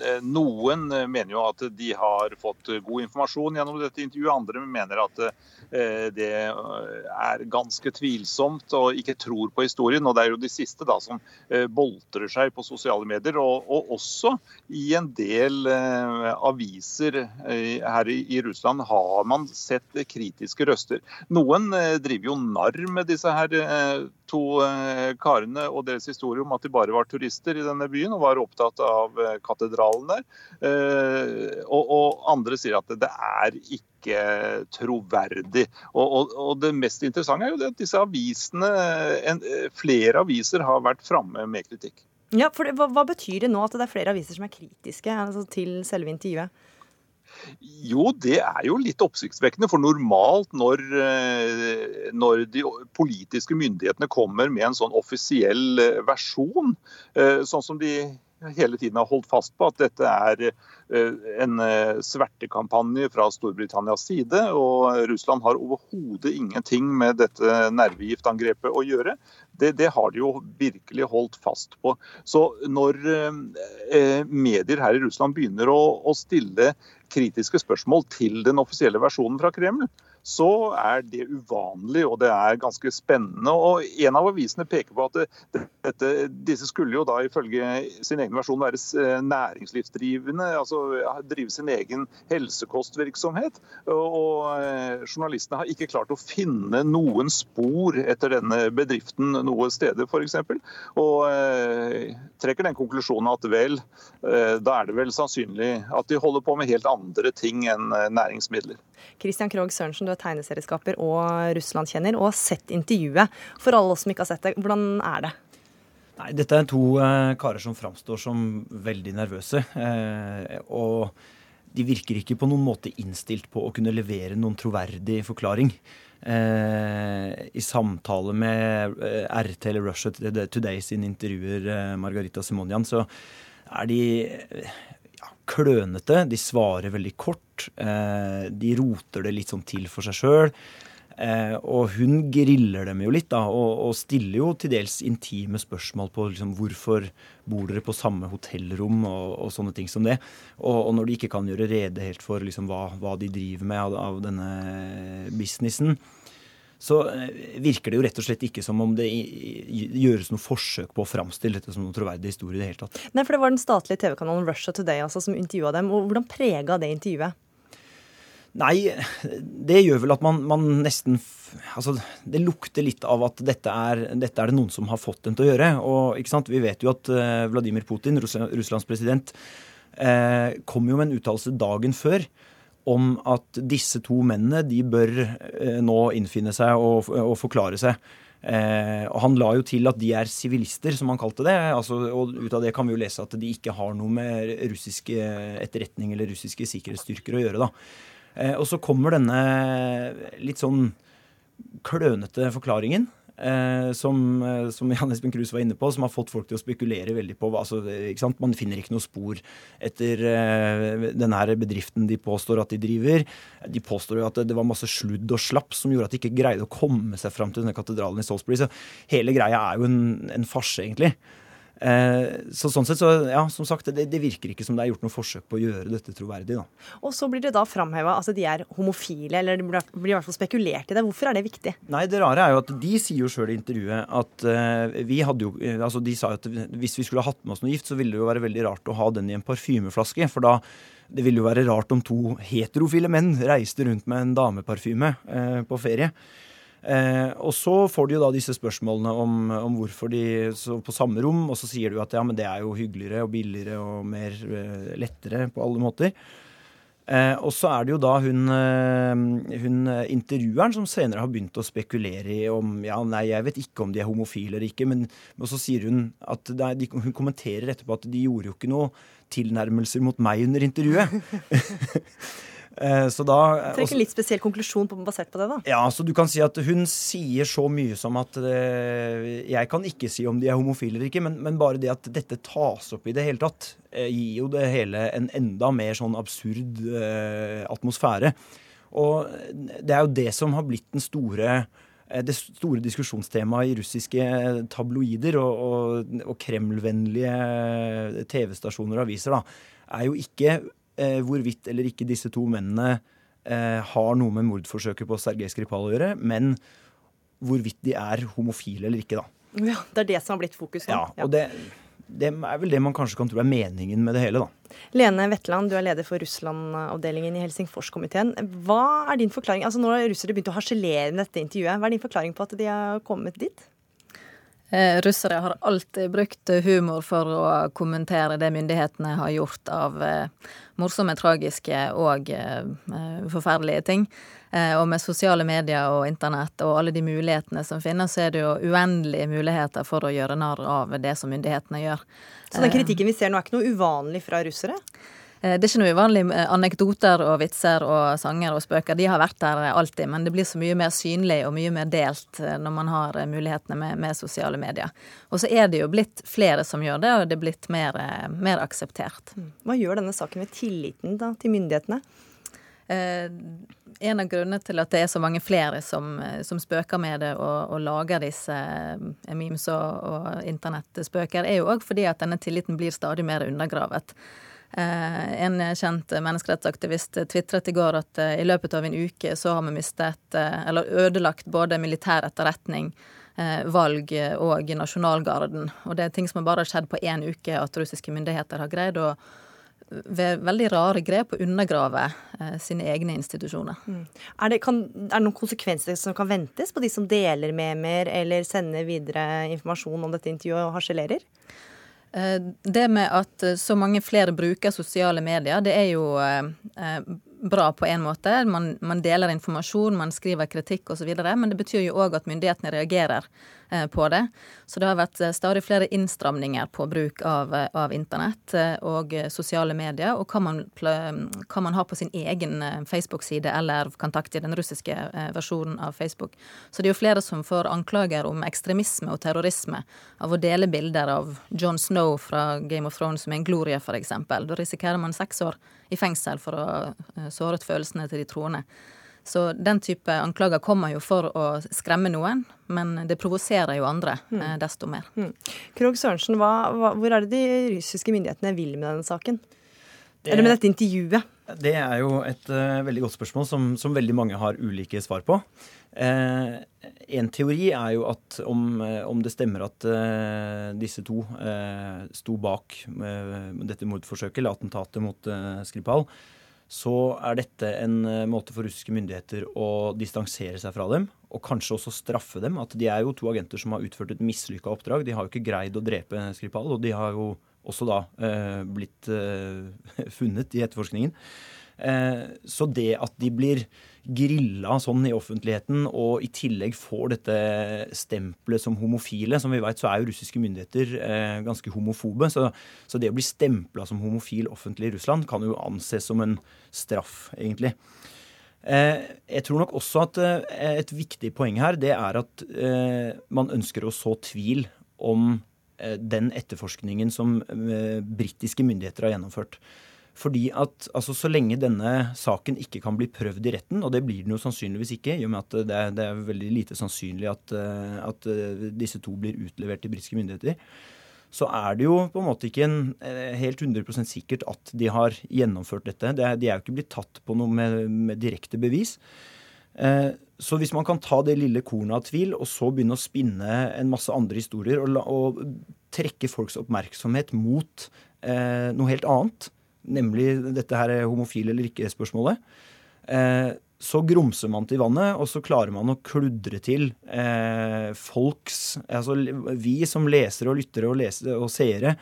Eh, eh, noen mener jo at de har fått god informasjon gjennom dette intervjuet. Andre mener at det er ganske tvilsomt og ikke tror på historien. Og det er jo de siste da som boltrer seg på sosiale medier. Og, og også i en del aviser her i Russland har man sett kritiske røster. Noen driver jo narr med disse her to karene og deres historie om at de bare var turister i denne byen og var opptatt av eh, katedralen der. Eh, og, og andre sier at det er ikke troverdig. Og, og, og, Det mest interessante er jo at disse avisene, en, flere aviser har vært framme med kritikk. Ja, for det, hva, hva, betyr det nå at det er flere aviser som er kritiske altså, til selve intervjuet? Jo, det er jo litt oppsiktsvekkende. For normalt når, eh, når, de politiske myndighetene kommer med en sånn offisiell eh, versjon, sånn som de hele tiden har holdt fast på at dette er en svertekampanje fra Storbritannias side. Og Russland har overhodet ingenting med dette nervegiftangrepet å gjøre. Det, det, har de jo virkelig holdt fast på. Så når eh, medier her i Russland begynner å, å stille kritiske spørsmål til den offisielle versjonen fra Kreml, så er det uvanlig og det er ganske spennende. Og En av avisene peker på at dette, disse skulle jo da ifølge sin egen versjon være eh, næringslivsdrivende, altså drive sin egen helsekostvirksomhet. Og eh, Journalistene har ikke klart å finne noen spor etter denne bedriften noe steder, f.eks. Og eh, trekker den konklusjonen at vel, da er det vel sannsynlig at de holder på med helt andre ting enn næringsmidler. Christian Krogh Sørensen, er tegneserieskaper og Russland-kjenner, og har sett intervjuet. For alle oss som ikke har sett det, hvordan er det? Nei, Dette er to eh, karer som framstår som veldig nervøse. Eh, og de virker ikke på noen måte innstilt på å kunne levere noen troverdig forklaring. Eh, I samtale med eh, RT eller Russia Today sin intervjuer, eh, Margarita Simonian, så er de klønete. De svarer veldig kort. Eh, de roter det litt sånn til for seg sjøl. Eh, og hun griller dem jo litt, da, og, stiller jo til dels intime spørsmål på liksom, hvorfor bor dere på samme hotellrom og, og sånne ting som det. Og, og, når de ikke kan gjøre rede helt for liksom, hva, hva, de driver med av, av denne businessen, så eh, virker det jo rett og slett ikke som om det gjøres noe forsøk på å framstille dette som noen troverdig historie i det hele tatt. Nei, for det var den statlige TV-kanalen Russia Today altså, som intervjua dem. og Hvordan prega det intervjuet? Nei, det gjør vel at man, man, nesten Altså, det lukter litt av at dette er, dette er, det noen som har fått dem til å gjøre. Og ikke sant, vi vet jo at uh, Vladimir Putin, Russlands president, eh, kom jo med en uttalelse dagen før om at disse to mennene de bør uh, nå innfinne seg og, og forklare seg. Eh, og Han la jo til at de er sivilister, som han kalte det. Altså, og Ut av det kan vi jo lese at de ikke har noe med russiske etterretning eller russiske sikkerhetsstyrker å gjøre. da. Eh, og så kommer denne litt sånn klønete forklaringen. Eh, som, eh, som Jan Espen Kruse var inne på, som har fått folk til å spekulere veldig på altså, Man finner ikke noe spor etter eh, denne bedriften de påstår at de driver. De påstår jo at det, det var masse sludd og slapp som gjorde at de ikke greide å komme seg fram til denne katedralen i Salisbury. Så hele greia er jo en, en farse, egentlig. Eh, så sånn sett, så ja, som sagt, det, det, virker ikke som det er gjort noe forsøk på å gjøre dette troverdig. da. Og så blir det da framheva at altså de er homofile, eller det blir, blir i hvert fall spekulert i det. Hvorfor er det viktig? Nei, det rare er jo at de sier jo sjøl i intervjuet at eh, vi hadde jo eh, Altså, de sa jo at hvis vi skulle ha hatt med oss noe gift, så ville det jo være veldig rart å ha den i en parfymeflaske. For da det ville jo være rart om to heterofile menn reiste rundt med en dameparfyme eh, på ferie. Eh, og så får de jo da disse spørsmålene om, om hvorfor de så på samme rom, og så sier du at ja, men det er jo hyggeligere og billigere og mer eh, lettere på alle måter. Eh, og så er det jo da hun, eh, hun, intervjueren som senere har begynt å spekulere i om ja, nei, jeg vet ikke om de er homofile eller ikke, men, men så sier hun at er, de, hun kommenterer etterpå at de gjorde jo ikke noe tilnærmelser mot meg under intervjuet. *laughs* Eh, så da eh, Trekker en litt spesiell konklusjon på, basert på det, da? Ja, så du kan si at hun sier så mye som at eh, Jeg kan ikke si om de er homofile eller ikke, men, men, bare det at dette tas opp i det hele tatt, gir jo det hele en enda mer sånn absurd atmosfære. Og det er jo det som har blitt den store det store diskusjonstemaet i russiske tabloider og, og, og Kreml-vennlige TV-stasjoner og aviser, da, er jo ikke eh, hvorvidt eller ikke disse to mennene eh, har noe med mordforsøket på Sergej Skripal å gjøre, men hvorvidt de er homofile eller ikke, da. Ja, Det er det som har blitt fokus nå. Ja, og det, det er vel det man kanskje kan tro er meningen med det hele, da. Lene Wetland, du er leder for Russland-avdelingen i Helsingforskomiteen. Hva er din forklaring? Altså Nå har russere begynt å harselere med dette intervjuet. Hva er din forklaring på at de har kommet dit? Eh, russere har alltid brukt humor for å kommentere det myndighetene har gjort av eh, morsomme, tragiske og eh, forferdelige ting. Og med sosiale medier og internett og alle de mulighetene som finnes, så er det jo uendelige muligheter for å gjøre narr av det som myndighetene gjør. Så den kritikken vi ser nå er ikke noe uvanlig fra russere? Eh, det er ikke noe uvanlig med anekdoter og vitser og sanger og spøker. De har vært der alltid, men det blir så mye mer synlig og mye mer delt eh, når man har eh, mulighetene med, med sosiale medier. Og så er det jo blitt flere som gjør det, og det er blitt mer, mer akseptert. Mm. Hva gjør denne saken med tilliten da, til myndighetene? Eh, en av grunnene til at det er så mange flere som, som spøker med det og, og lager disse memes og, og internettspøker, er jo òg fordi at denne tilliten blir stadig mer undergravet. Eh, en kjent menneskerettsaktivist tvitret i går at eh, i løpet av en uke så har vi mistet, eh, eller ødelagt, både militær etterretning, valg og nasjonalgarden. Og det er ting som bare har skjedd på én uke, at russiske myndigheter har greid å ved veldig rare grep å undergrave eh, sine egne institusjoner. Mm. Er, det, kan, er, det, noen konsekvenser som kan ventes på de som deler med mer eller sender videre informasjon om dette intervjuet og harselerer? Eh, det med at eh, så mange flere bruker sosiale medier, det er jo eh, bra på en måte. Man, man deler informasjon, man skriver kritikk osv. Men det betyr jo òg at myndighetene reagerer på det. Så det har vært eh, stadig flere innstramninger på bruk av, eh, av internett og sosiale medier, og hva man, hva man har på sin egen Facebook-side eller kontakt i den russiske versjonen av Facebook. Så det er jo flere som får anklager om ekstremisme og terrorisme av å dele bilder av John Snow fra Game of Thrones som en glorie, f.eks. Da risikerer man seks år i fengsel for å såret følelsene til de troende. Så den type anklager kommer jo for å skremme noen, men det provoserer jo andre mm. desto mer. Mm. Krog Sørensen, hva, hva, hvor er det de russiske myndighetene vil med denne saken? Det, Eller med dette intervjuet? Det er jo et uh, veldig godt spørsmål som, som, veldig mange har ulike svar på. Uh, en teori er jo at om, uh, om det stemmer at disse to sto bak dette mordforsøket, eller attentatet mot Skripal, så er dette en måte for russiske myndigheter å distansere seg fra dem, og kanskje også straffe dem. At de er jo to agenter som har utført et mislykka oppdrag. De har jo ikke greid å drepe Skripal, og de har jo også da eh, blitt eh, *laughs* funnet i etterforskningen. Eh, så det at de blir grilla sånn i offentligheten, og i tillegg får dette stempelet som homofile Som vi vet, så er jo russiske myndigheter eh, ganske homofobe. Så, så det å bli stempla som homofil offentlig i Russland kan jo anses som en straff, egentlig. Eh, jeg tror nok også at eh, et viktig poeng her, det er at man ønsker å så tvil om Eh, den etterforskningen som eh, britiske myndigheter har gjennomført. Fordi at altså, Så lenge denne saken ikke kan bli prøvd i retten, og det blir den jo sannsynligvis ikke, i og med at det er, det er veldig lite sannsynlig at, eh, at, disse to blir utlevert til britiske myndigheter, så er det jo på en måte ikke en, helt 100% sikkert at de har gjennomført dette. Det de er jo ikke blitt tatt på noe med, med direkte bevis. Eh, så hvis man kan ta det lille kornet av tvil, og så begynne å spinne en masse andre historier, og, og trekke folks oppmerksomhet mot eh, noe helt annet, nemlig dette her homofil eller ikke-spørsmålet, eh, så grumser man til vannet, og så klarer man å kludre til eh, folks Altså vi som lesere og lyttere og, lesere og seere,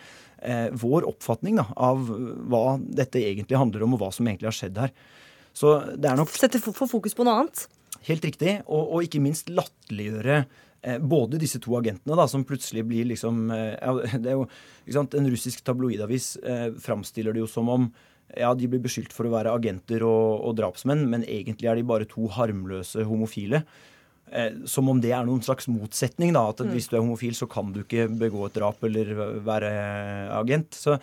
eh, vår oppfatning da, av hva dette egentlig handler om, og hva som egentlig har skjedd her. Så det er nok Sette for fokus på noe annet? Helt riktig. Og, og ikke minst latterliggjøre både disse to agentene, da, som plutselig blir liksom ja, *laughs* det er jo, ikke sant, En russisk tabloidavis eh, framstiller det jo som om ja, de blir beskyldt for å være agenter og, og drapsmenn, men egentlig er de bare to harmløse homofile. Eh, som om det er noen slags motsetning. da, At mm. hvis du er homofil, så kan du ikke begå et drap eller være agent. Så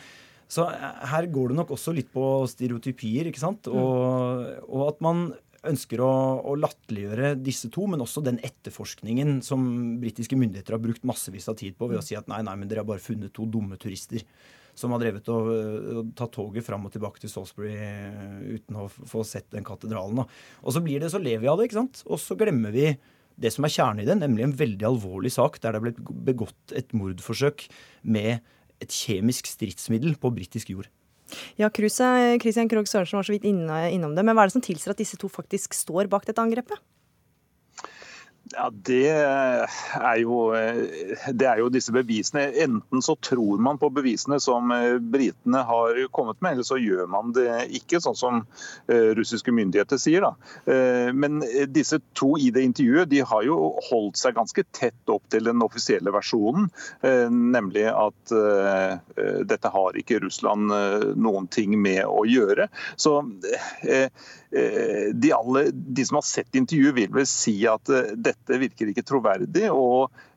så eh, her går det nok også litt på stereotypier, ikke sant. Mm. Og, og at man ønsker å, å latterliggjøre disse to, men også den etterforskningen som britiske myndigheter har brukt massevis av tid på ved å si at nei, nei, men dere har bare funnet to dumme turister som har drevet og, og tatt toget fram og tilbake til Salisbury eh, uten å få sett den katedralen. Og så blir det, så lever vi av det, ikke sant. Og så glemmer vi det som er kjernen i det, nemlig en veldig alvorlig sak der det blitt begått et mordforsøk med et kjemisk stridsmiddel på britisk jord. Ja, Christian Krogh Sørensen var så vidt innom det, men hva er det som tilsier at disse to faktisk står bak dette angrepet? Ja, det er, jo, det er jo disse bevisene. Enten så tror man på bevisene som eh, britene har kommet med, eller så gjør man det ikke, sånn som eh, russiske myndigheter sier. Da. Eh, men disse to i det intervjuet de har jo holdt seg ganske tett opp til den offisielle versjonen, nemlig at dette har ikke Russland noen ting med å gjøre. Så Eh, de, alle, de, som har sett intervjuet, vil vel si at eh, dette virker ikke troverdig. og eh, eh,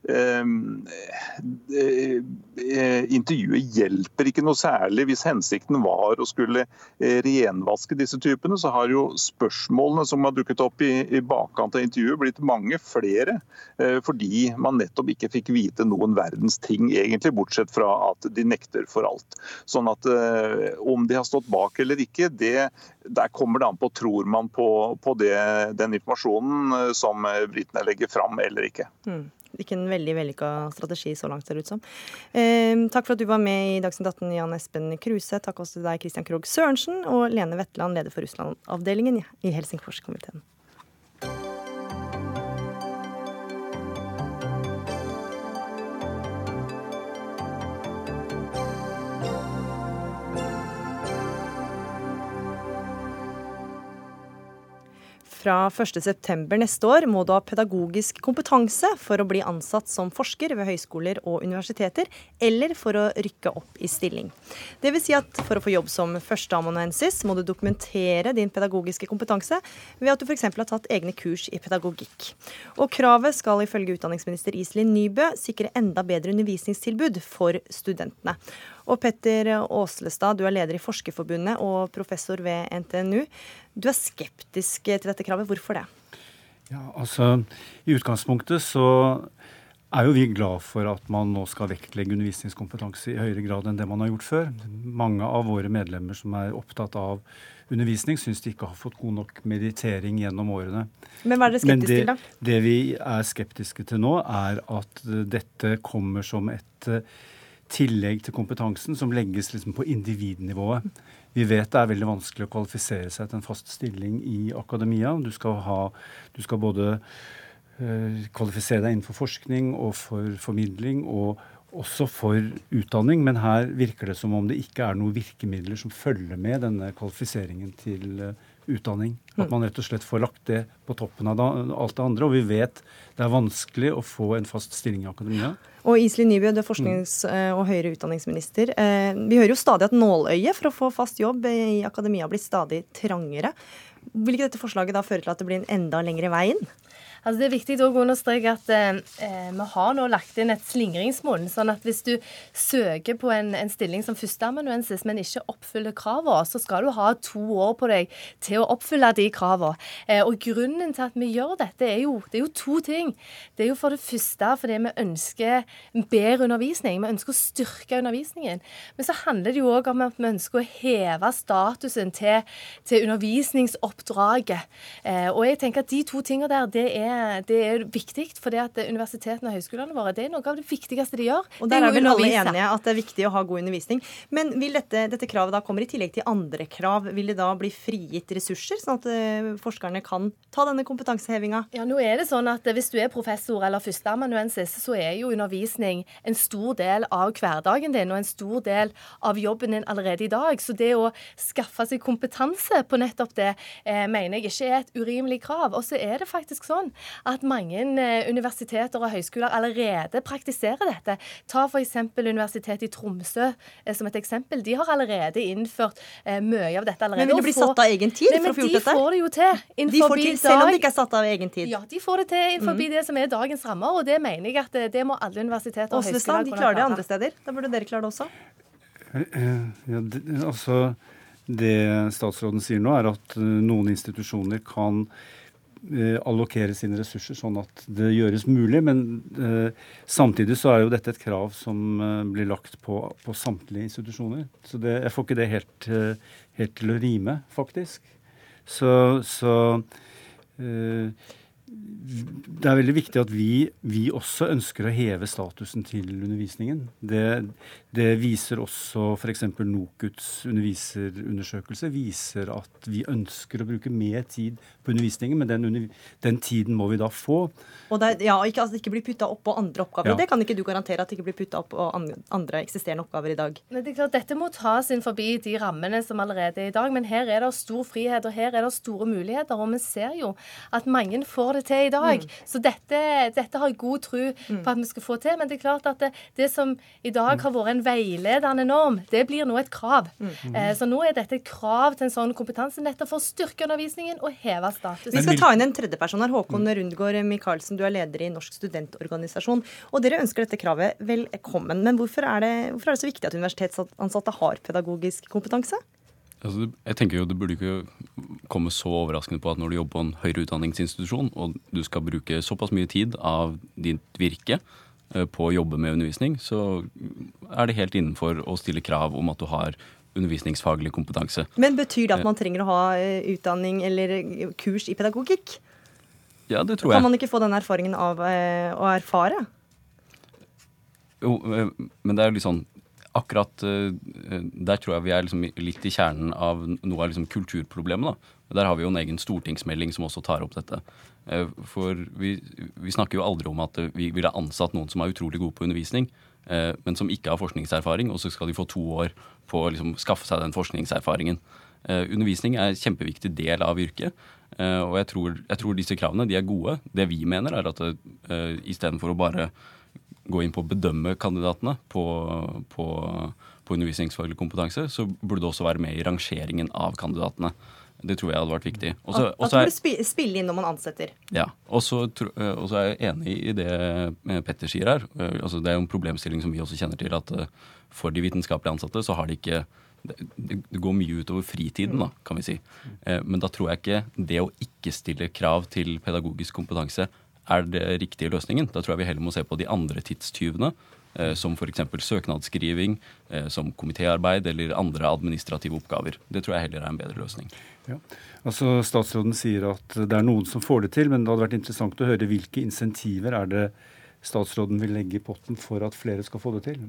intervjuet hjelper ikke noe særlig hvis hensikten var å skulle eh, renvaske disse typene. Så har jo spørsmålene som har dukket opp i bakkant av intervjuet blitt mange flere. Fordi man nettopp ikke fikk vite noen verdens ting, egentlig, bortsett fra at de nekter for alt. Sånn at om de har stått bak eller ikke, det, der kommer det an på tror man på, på det, den informasjonen som britene legger fram eller ikke. Mm. Ikke en veldig vellykka strategi så langt, ser det ut som. Eh, takk for at du var med i Dagsnytt 18, Jan Espen Kruse. Takk også til deg, Christian Krogh Sørensen, og Lene Wetland, leder for Russland-avdelingen i Helsingforskomiteen. Fra 1.9 neste år må du ha pedagogisk kompetanse for å bli ansatt som forsker ved høyskoler og universiteter, eller for å rykke opp i stilling. Vil si at for å få jobb som førsteamanuensis må du dokumentere din pedagogiske kompetanse ved at du f.eks. har tatt egne kurs i pedagogikk. Og kravet skal ifølge utdanningsminister Iselin Nybø sikre enda bedre undervisningstilbud for studentene. Og Petter Aaslestad, du er leder i Forskerforbundet og professor ved NTNU. Du er skeptisk til dette kravet. Hvorfor det? Ja, altså I utgangspunktet så er jo vi glad for at man nå skal vektlegge undervisningskompetanse i høyere grad enn det man har gjort før. Mange av våre medlemmer som er opptatt av undervisning, syns de ikke har fått god nok meditering gjennom årene. Men hva er dere skeptiske til, da? Det vi er skeptiske til nå, er at dette kommer som et tillegg til kompetansen som legges liksom på individnivået. Vi vet det er veldig vanskelig å kvalifisere seg til en fast stilling i akademia. Du skal, ha, du skal både uh, kvalifisere deg innenfor forskning og for formidling og også for utdanning, men her virker det som om det ikke er noen virkemidler som følger med denne kvalifiseringen til uh, utdanning. At mm. man rett og slett får lagt det på toppen av alt det andre. Og vi vet det er vanskelig å få en fast stilling i akademia. Og Iselin Nybø, du er forsknings- eh, og høyere utdanningsminister. Eh, vi hører jo stadig at nåløyet for å få fast jobb i akademia blir stadig trangere. Vil ikke dette forslaget da føre til at det blir en enda lengre vei inn? Altså det er viktig å understreke at eh, vi har nå lagt inn et slingringsmonn. sånn at hvis du søker på en, en stilling som førsteamanuensis, men ikke oppfyller kravene, så skal du ha to år på deg til å oppfylle de kravene. Eh, og grunnen til at vi gjør dette, er jo, det er jo to ting. Det er jo for det første fordi vi ønsker bedre undervisning. Vi ønsker å styrke undervisningen. Men så handler det jo òg om at vi ønsker å heve statusen til, til undervisningsoppdraget. Eh, og jeg tenker at de to tingene der, det er det er viktig. For det at universitetene og høyskolene våre det er noe av det viktigste de gjør. Og Der er, er vel alle enige at det er viktig å ha god undervisning. Men vil dette, dette, kravet da kommer i tillegg til andre krav? Vil det da bli frigitt ressurser, sånn at uh, forskerne kan ta denne kompetansehevinga? Ja, nå er det sånn at Hvis du er professor eller førsteamanuensis, så er jo undervisning en stor del av hverdagen din og en stor del av jobben din allerede i dag. Så det å skaffe seg kompetanse på nettopp det, eh, mener jeg ikke er et urimelig krav. Og så er det faktisk sånn at mange eh, universiteter og høyskoler allerede praktiserer dette. Ta f.eks. Universitetet i Tromsø eh, som et eksempel. De har allerede innført eh, mye av dette allerede. Men vil det bli satt av egen tid Nei, for å få gjort dette? De får det jo til. De får til, selv om det ikke er satt av egen tid? Ja, de får det til innenfor mm. det som er dagens rammer, og det mener jeg at det, det må alle universiteter og høyskoler kunne klare. De klarer det andre steder. Da burde dere klare det også. Ja, det, altså, det statsråden sier nå, er at noen institusjoner kan Eh, allokere sine ressurser sånn at det gjøres mulig. Men eh, samtidig så er jo dette et krav som eh, blir lagt på, på, samtlige institusjoner. Så det, jeg får ikke det helt, eh, helt, til å rime, faktisk. Så, så eh, det er veldig viktig at vi, vi, også ønsker å heve statusen til undervisningen. Det, det viser også f.eks. NOKUTs underviserundersøkelse viser at vi ønsker å bruke mer tid på undervisningen, men den, den tiden må vi da få. Og det, ja, ikke, altså, ikke bli putta opp på andre oppgaver. Ja. Det kan ikke du garantere at det ikke blir putta opp på andre eksisterende oppgaver i dag. Men det er klart, Dette må tas inn forbi de rammene som allerede er i dag, men her er det stor frihet og her er det store muligheter. Og vi ser jo at mange får det det til i dag. Mm. Så dette, dette, har jeg god tro mm. på at vi skal få til. Men det er klart at det, det som i dag mm. har vært en veiledende norm, det blir nå et krav. Mm. Eh, så nå er dette et krav til en sånn kompetanse nettopp for å styrke undervisningen og heve status. Vi skal ta inn en tredjeperson her. Håkon Rundgaard Michaelsen, du er leder i Norsk studentorganisasjon. Og dere ønsker dette kravet velkommen. Men hvorfor er det, hvorfor er det så viktig at universitetsansatte har pedagogisk kompetanse? Altså, jeg tenker jo Det burde ikke komme så overraskende på at når du jobber på en høyere utdanningsinstitusjon, og du skal bruke såpass mye tid av ditt virke eh, på å jobbe med undervisning, så er det helt innenfor å stille krav om at du har undervisningsfaglig kompetanse. Men betyr det at man trenger å ha eh, utdanning eller kurs i pedagogikk? Ja, det tror jeg. Kan man ikke få den erfaringen av eh, å erfare? Jo, men det er jo litt sånn akkurat uh, der tror jeg vi er liksom litt i kjernen av noe av liksom kulturproblemet. da. Der har vi jo en egen stortingsmelding som også tar opp dette. Uh, for vi, vi, snakker jo aldri om at vi ville ansatt noen som er utrolig gode på undervisning, men som ikke har forskningserfaring, og så skal de få to år på å liksom, skaffe seg den forskningserfaringen. undervisning er en kjempeviktig del av yrket. og jeg tror, jeg tror, disse kravene de er gode. Det vi mener, er at istedenfor å bare gå inn på å bedømme kandidatene på, på, på undervisningsfaglig kompetanse, så burde det også være med i rangeringen av kandidatene. Det tror jeg hadde vært viktig. Også, at, at du burde spille inn når man ansetter. Ja. Og så er jeg enig i det Petter sier her. Altså, det er jo en problemstilling som vi også kjenner til, at for de vitenskapelig ansatte så har de ikke det, går mye utover fritiden, da, kan vi si. Men da tror jeg ikke det å ikke stille krav til pedagogisk kompetanse er det riktige løsningen. Da tror jeg vi heller må se på de andre tidstyvene Eh, som f.eks. søknadsskriving, eh, som komitéarbeid eller andre administrative oppgaver. Det tror jeg heller er en bedre løsning. Ja. Altså, statsråden sier at det er noen som får det til, men det hadde vært interessant å høre hvilke insentiver er det statsråden vil legge i potten for at flere skal få det til?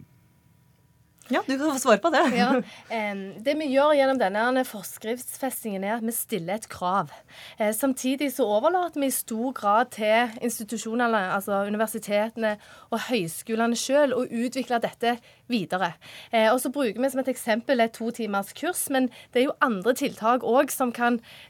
Ja, du kan få svare på det. ja. Det vi gjør gjennom denne forskriftsfestingen, er at vi stiller et krav. Eh, samtidig så overlater vi i stor grad til institusjonene, altså universitetene og høyskolene sjøl, å utvikle dette videre. Eh, og så bruker vi som et eksempel et to timers kurs, men det er jo andre tiltak òg som,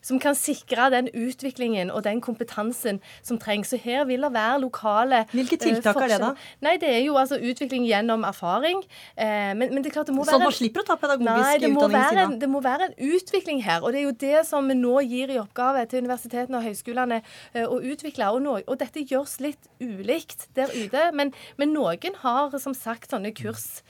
som, kan sikre den utviklingen og den kompetansen som trengs. Så her vil det være lokale Hvilke tiltak er det, da? Nei, Det er jo altså utvikling gjennom erfaring. men men det er klart det må være... Så man slipper å ta pedagogisk utdanning i siden? Det må være en utvikling her. Og det er jo det som vi nå gir i oppgave til universitetene og høyskolene å utvikle. Og, no, og, dette gjøres litt ulikt der ute. Men, men noen har som sagt sånne kurs.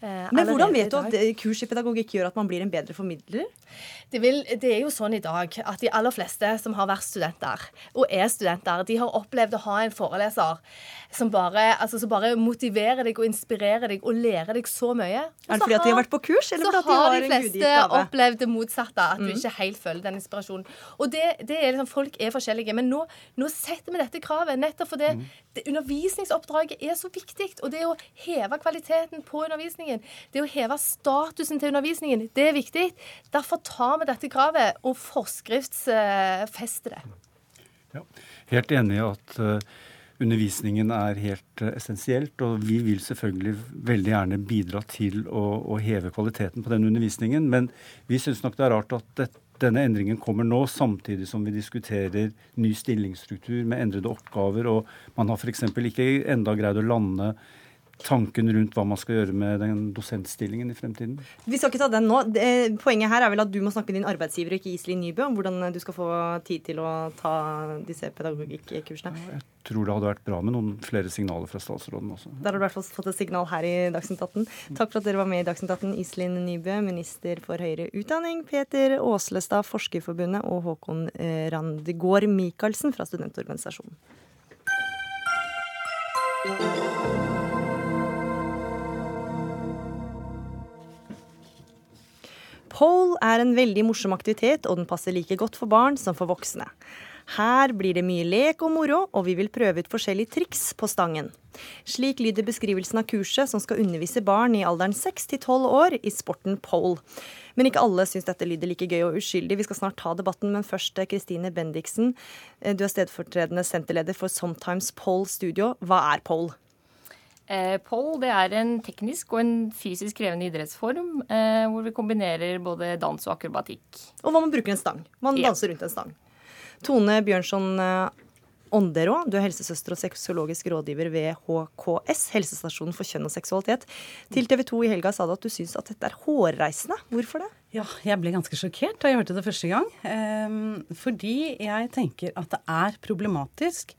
men hvordan vet du at kurs i pedagogikk gjør at man blir en bedre formidler? Det, vil, det, er jo sånn i dag at de aller fleste som har vært studenter, og er studenter, de har opplevd å ha en foreleser som bare, altså, som bare motiverer deg og inspirerer deg og lærer deg så mye. Er det fordi at de har vært på kurs, eller fordi at de har, har de fleste opplevd det motsatte, at mm. du ikke helt følger den inspirasjonen. Og det, det er liksom, Folk er forskjellige. Men nå, nå, setter vi dette kravet nettopp fordi mm. det, undervisningsoppdraget er så viktig. Og det å heve kvaliteten på undervisningen, det å heve statusen til undervisningen, det er viktig. Derfor tar vi dette kravet og forskriftsfester det. Ja, helt enig i at uh, undervisningen er helt uh, essensielt. Og vi vil selvfølgelig veldig gjerne bidra til å, å heve kvaliteten på den undervisningen. Men vi syns nok det er rart at det, denne endringen kommer nå, samtidig som vi diskuterer ny stillingsstruktur med endrede oppgaver. Og man har f.eks. ikke enda greid å lande tanken rundt hva man skal gjøre med den dosentstillingen i fremtiden? Vi skal ikke ta den nå. Poenget her er vel at du må snakke med din arbeidsgiver, ikke Iselin Nybø, om hvordan du skal få tid til å ta disse pedagogikkursene. Jeg tror det hadde vært bra med noen flere signaler fra statsråden også. Der har du i hvert fall fått et signal her i Dagsnytt 18. Takk for at dere var med i Dagsnytt 18, Iselin Nybø, minister for høyere utdanning, Peter Aaslestad, Forskerforbundet, og Håkon eh, Randegård Michaelsen fra studentorganisasjonen. Pole er en veldig morsom aktivitet, og den passer like godt for barn som for voksne. Her blir det mye lek og moro, og vi vil prøve ut forskjellige triks på stangen. Slik lyder beskrivelsen av kurset som skal undervise barn i alderen 6 til 12 år i sporten pole. Men ikke alle syns dette lyder like gøy og uskyldig. Vi skal snart ta debatten, men først eh, Kristine Bendiksen. Eh, du er stedfortredende senterleder for Sometimes Pole Studio. Hva er pole? Eh, pole det er en teknisk og en fysisk krevende idrettsform eh, hvor vi kombinerer både dans og akrobatikk. Og hva man bruker en stang. Man ja. danser rundt en stang. Tone Bjørnson eh, Ånderå, du er helsesøster og sexologisk rådgiver ved HKS, helsestasjonen for kjønn og seksualitet. Til TV 2 i helga sa du at du syns at dette er hårreisende. Hvorfor det? Ja, jeg ble ganske sjokkert da jeg hørte det første gang. Um, fordi jeg tenker at det er problematisk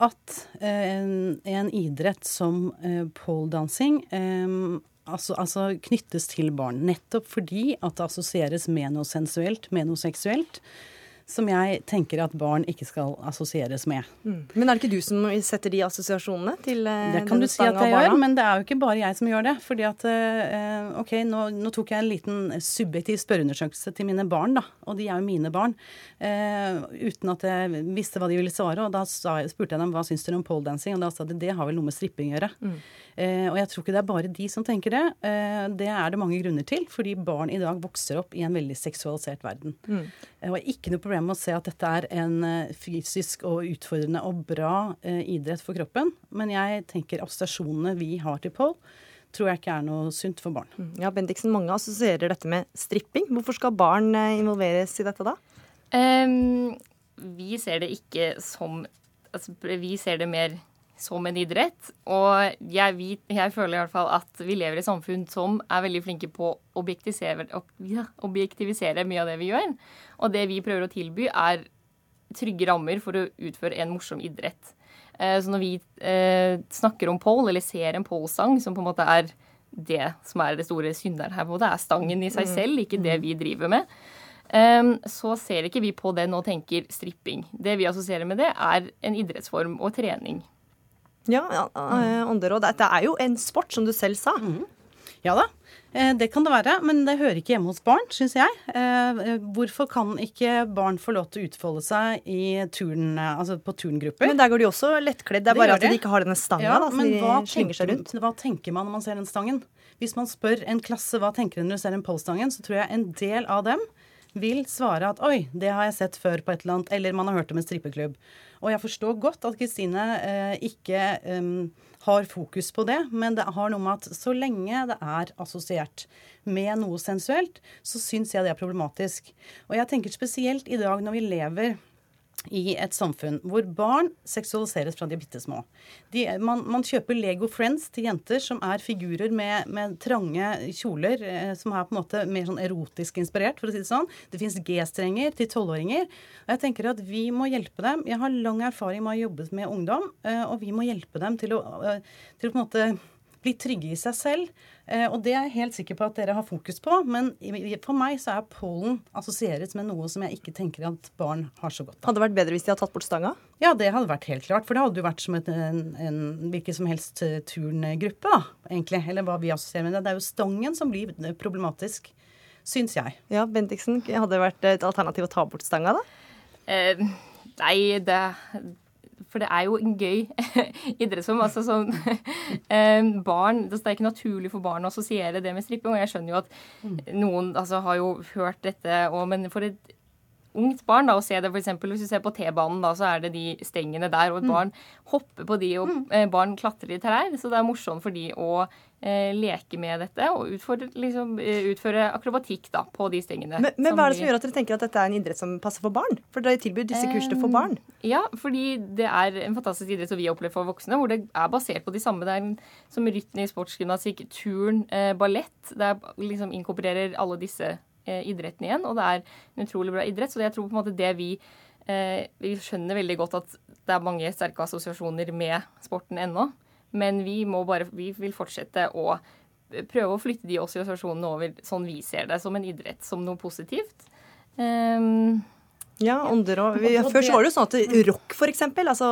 at eh, en, en idrett som eh, poledansing eh, altså, altså, knyttes til barn. Nettopp fordi at det assosieres med noe sensuelt, med noe seksuelt som jeg tenker at barn ikke skal assosieres med. Mm. Men er det ikke du som setter de assosiasjonene til barna? Det kan du si at jeg gjør, men det er jo ikke bare jeg som gjør det. fordi at uh, OK, nå, nå, tok jeg en liten subjektiv spørreundersøkelse til mine barn, da. Og de er jo mine barn. Uh, uten at jeg visste hva de ville svare. Og da spurte jeg dem hva syns dere om poledancing, og da sa de det har vel noe med stripping å gjøre. Mm. Uh, og jeg tror ikke det er bare de som tenker det. Uh, det er det mange grunner til, fordi barn i dag vokser opp i en veldig seksualisert verden. Mm. Jeg har ikke noe problem med å se at dette er en eh, fysisk og utfordrende og bra idrett for kroppen, men jeg tenker assosiasjonene vi har til Pole, tror jeg ikke er noe sunt for barn. Mm. Ja, Bendiksen, mange assosierer dette med stripping. Hvorfor skal barn involveres i dette da? Um, vi ser det ikke som altså, Vi ser det mer som en idrett. Og jeg, vet, jeg, føler i hvert fall at vi lever i et samfunn som er veldig flinke på å objektivisere, objektivisere mye av det vi gjør. Og det vi prøver å tilby, er trygge rammer for å utføre en morsom idrett. Eh, så når vi eh, snakker om pole, eller ser en pole-sang, som på en måte er det som er det store synderen her, det er stangen i seg mm. selv, ikke det vi driver med, eh, så ser ikke vi på den og tenker stripping. Det vi assosierer med det, er en idrettsform og trening. Ja, ja dette er jo en sport, som du selv sa. Mm. Ja da, eh, det kan det være. Men det hører ikke hjemme hos barn, syns jeg. Eh, hvorfor kan ikke barn få lov til å utfolde seg i turn, altså på turngrupper? Men der går de også lettkledd. Det er bare det at de ikke har denne stanga. Ja, da, men hva tenker, hva tenker man når man ser den stangen? Hvis man spør en klasse hva tenker når de ser den polstangen, så tror jeg en del av dem vil svare at oi, det har jeg sett før på et eller annet, eller man har hørt om en strippeklubb. Og jeg forstår godt at Kristine eh, ikke um, har fokus på det, men det har noe med at så lenge det er assosiert med noe sensuelt, så syns jeg det er problematisk. Og jeg tenker spesielt i dag når vi lever i et samfunn hvor barn seksualiseres fra de er bitte små. Man, man, kjøper Lego Friends til jenter som er figurer med, med trange kjoler, eh, som er på en måte mer sånn erotisk inspirert, for å si det sånn. Det fins G-strenger til tolvåringer. Og jeg tenker at vi må hjelpe dem. Jeg har lang erfaring med å jobbe med ungdom, eh, og vi må hjelpe dem til å, eh, til å på en måte bli trygge i seg selv. Eh, og det er jeg helt sikker på at dere har fokus på. Men for meg så er pollen assosieret med noe som jeg ikke tenker at barn har så godt av. Hadde det vært bedre hvis de hadde tatt bort stanga? Ja, det hadde vært helt klart. For det hadde jo vært som et, en, en hvilken som helst eh, turngruppe, da, egentlig. Eller hva vi assosierer med det. Det er jo stangen som blir problematisk, syns jeg. Ja, Bendiksen, hadde det vært et alternativ å ta bort stanga, da? Eh, nei, det for det er jo en gøy *laughs* idrettsform. altså sånn *laughs* eh, barn, Det er ikke naturlig for barn å assosiere det med stripping. Og jeg skjønner jo at mm. noen altså, har jo hørt dette, òg, men for et ungt barn da, å se det f.eks. hvis du ser på T-banen, da, så er det de stengene der, og et mm. barn hopper på de, og mm. eh, barn klatrer i trær. Så det er morsomt for de å leke med dette og utføre, liksom, eh, utføre, akrobatikk da, på de stengene. Men, men hva er det som gjør at dere tenker at dette er en idrett som passer for barn? For dere tilbyr disse kursene for barn? Ja, fordi det er en fantastisk idrett som vi opplever for voksne, hvor det er basert på de samme. der, er som rytmisk sportsgymnastikk, turn, eh, ballett. Det er, liksom inkorporerer alle disse Eh, idretten igjen. Og det er en utrolig bra idrett. Så jeg tror på en måte det vi eh, Vi skjønner veldig godt at det er mange sterke assosiasjoner med sporten ennå. Men vi bare Vi vil fortsette å prøve å flytte de organisasjonene over sånn vi ser det, som en idrett, som noe positivt. Um, ja, ånder og Før så var det jo sånn at rock, for eksempel, altså,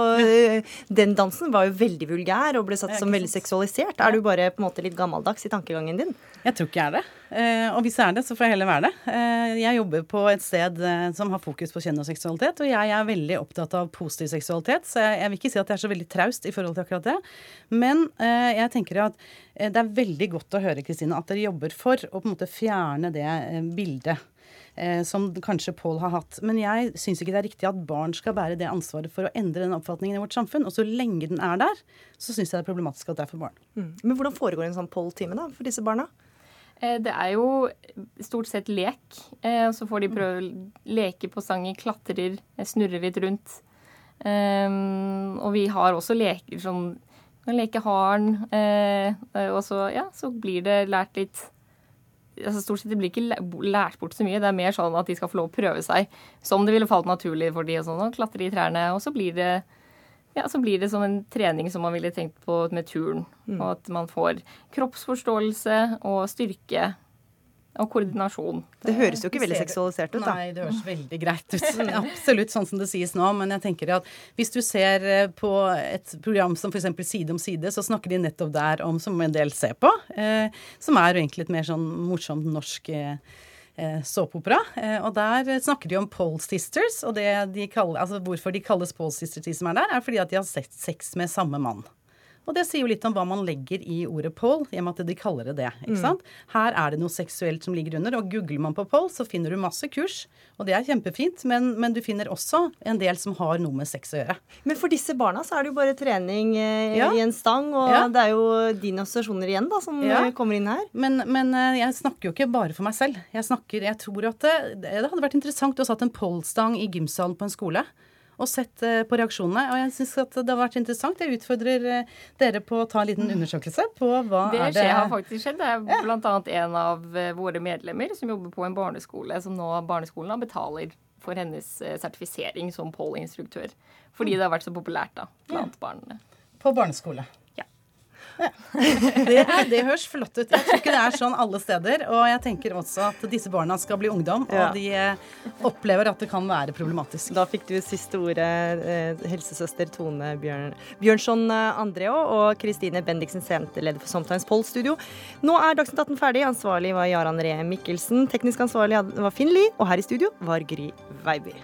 den dansen var jo veldig vulgær og ble satt som veldig seksualisert. Er du bare på en måte litt gammeldags i tankegangen din? Jeg tror ikke jeg er det. Eh, og hvis jeg er det, så får jeg heller være det. Eh, jeg jobber på et sted eh, som har fokus på kjønn og seksualitet, og jeg er veldig opptatt av positiv seksualitet, så jeg vil ikke si at jeg er så veldig traust i forhold til akkurat det. Men jeg tenker at det er veldig godt å høre, Kristine, at dere jobber for å på en måte fjerne det bildet eh, som kanskje Pål har hatt. Men jeg syns ikke det er riktig at barn skal bære det ansvaret for å endre den oppfatningen i vårt samfunn. Og så lenge den er der, så syns jeg det er problematisk at det er for barn. Mm. Men hvordan foregår en sånn Pål-time da, for disse barna? Eh, det er jo stort sett lek. Eh, og så får de prøve å leke på sangen, klatrer, snurrer litt rundt. Um, og vi har også leker sånn kan leke haren. Uh, og så, ja, så blir det lært litt altså Stort sett det blir ikke lært bort så mye. Det er mer sånn at de skal få lov å prøve seg som det ville falt naturlig for de og sånn, og klatre i trærne. Og så blir det ja, så blir det som en trening som man ville tenkt på med turn. Mm. Og at man får kroppsforståelse og styrke og koordinasjon. Det høres jo ikke veldig seksualisert ut, da. Nei, det høres veldig greit ut. *laughs* Absolutt sånn som det sies nå. Men jeg tenker at hvis du ser eh, på et program som f.eks. Side om side, så snakker de nettopp der om, som en del ser på, eh, som er jo egentlig et mer sånn morsomt norsk eh, eh såpeopera. Eh, og der snakker de om Pole Sisters, og det de kaller, altså hvorfor de kalles Pole Sisters, de som er der, er fordi at de har sett sex med samme mann. Og det sier jo litt om hva man legger i ordet Paul, i og med at de kaller det det. ikke mm. sant? Her er det noe seksuelt som ligger under, og googler man på Paul, så finner du masse kurs. Og det er kjempefint, men, men, du finner også en del som har noe med sex å gjøre. Men for disse barna så er det jo bare trening eh, ja. i en stang, og ja. det er jo dine assosiasjoner igjen da, som ja. kommer inn her. Men, men, eh, jeg snakker jo ikke bare for meg selv. Jeg snakker, jeg tror at det, det hadde vært interessant å satt en polstang i gymsalen på en skole. Og sett eh, på reaksjonene. Og jeg syns at det har vært interessant. Jeg utfordrer eh, dere på å ta en liten undersøkelse på hva det er det Det har faktisk skjedd. Det er bl.a. en av eh, våre medlemmer som jobber på en barneskole, som nå barneskolen betaler for hennes sertifisering som pole-instruktør. Fordi det har vært så populært da, blant barna. På barneskole. Ja. Det, det, høres flott ut. Jeg tror ikke det er sånn alle steder. Og jeg tenker også at disse barna skal bli ungdom, og de eh, opplever at det kan være problematisk. Da fikk du siste ordet, eh, helsesøster Tone Bjørn, Bjørnson eh, Andreo og Kristine Bendiksen Sente, leder for Sometimes Poll Studio. Nå er Dagsnytt 18 ferdig. Ansvarlig var Jarand Ree Mikkelsen. Teknisk ansvarlig var Finn Lie. Og her i studio var Gry Veiby.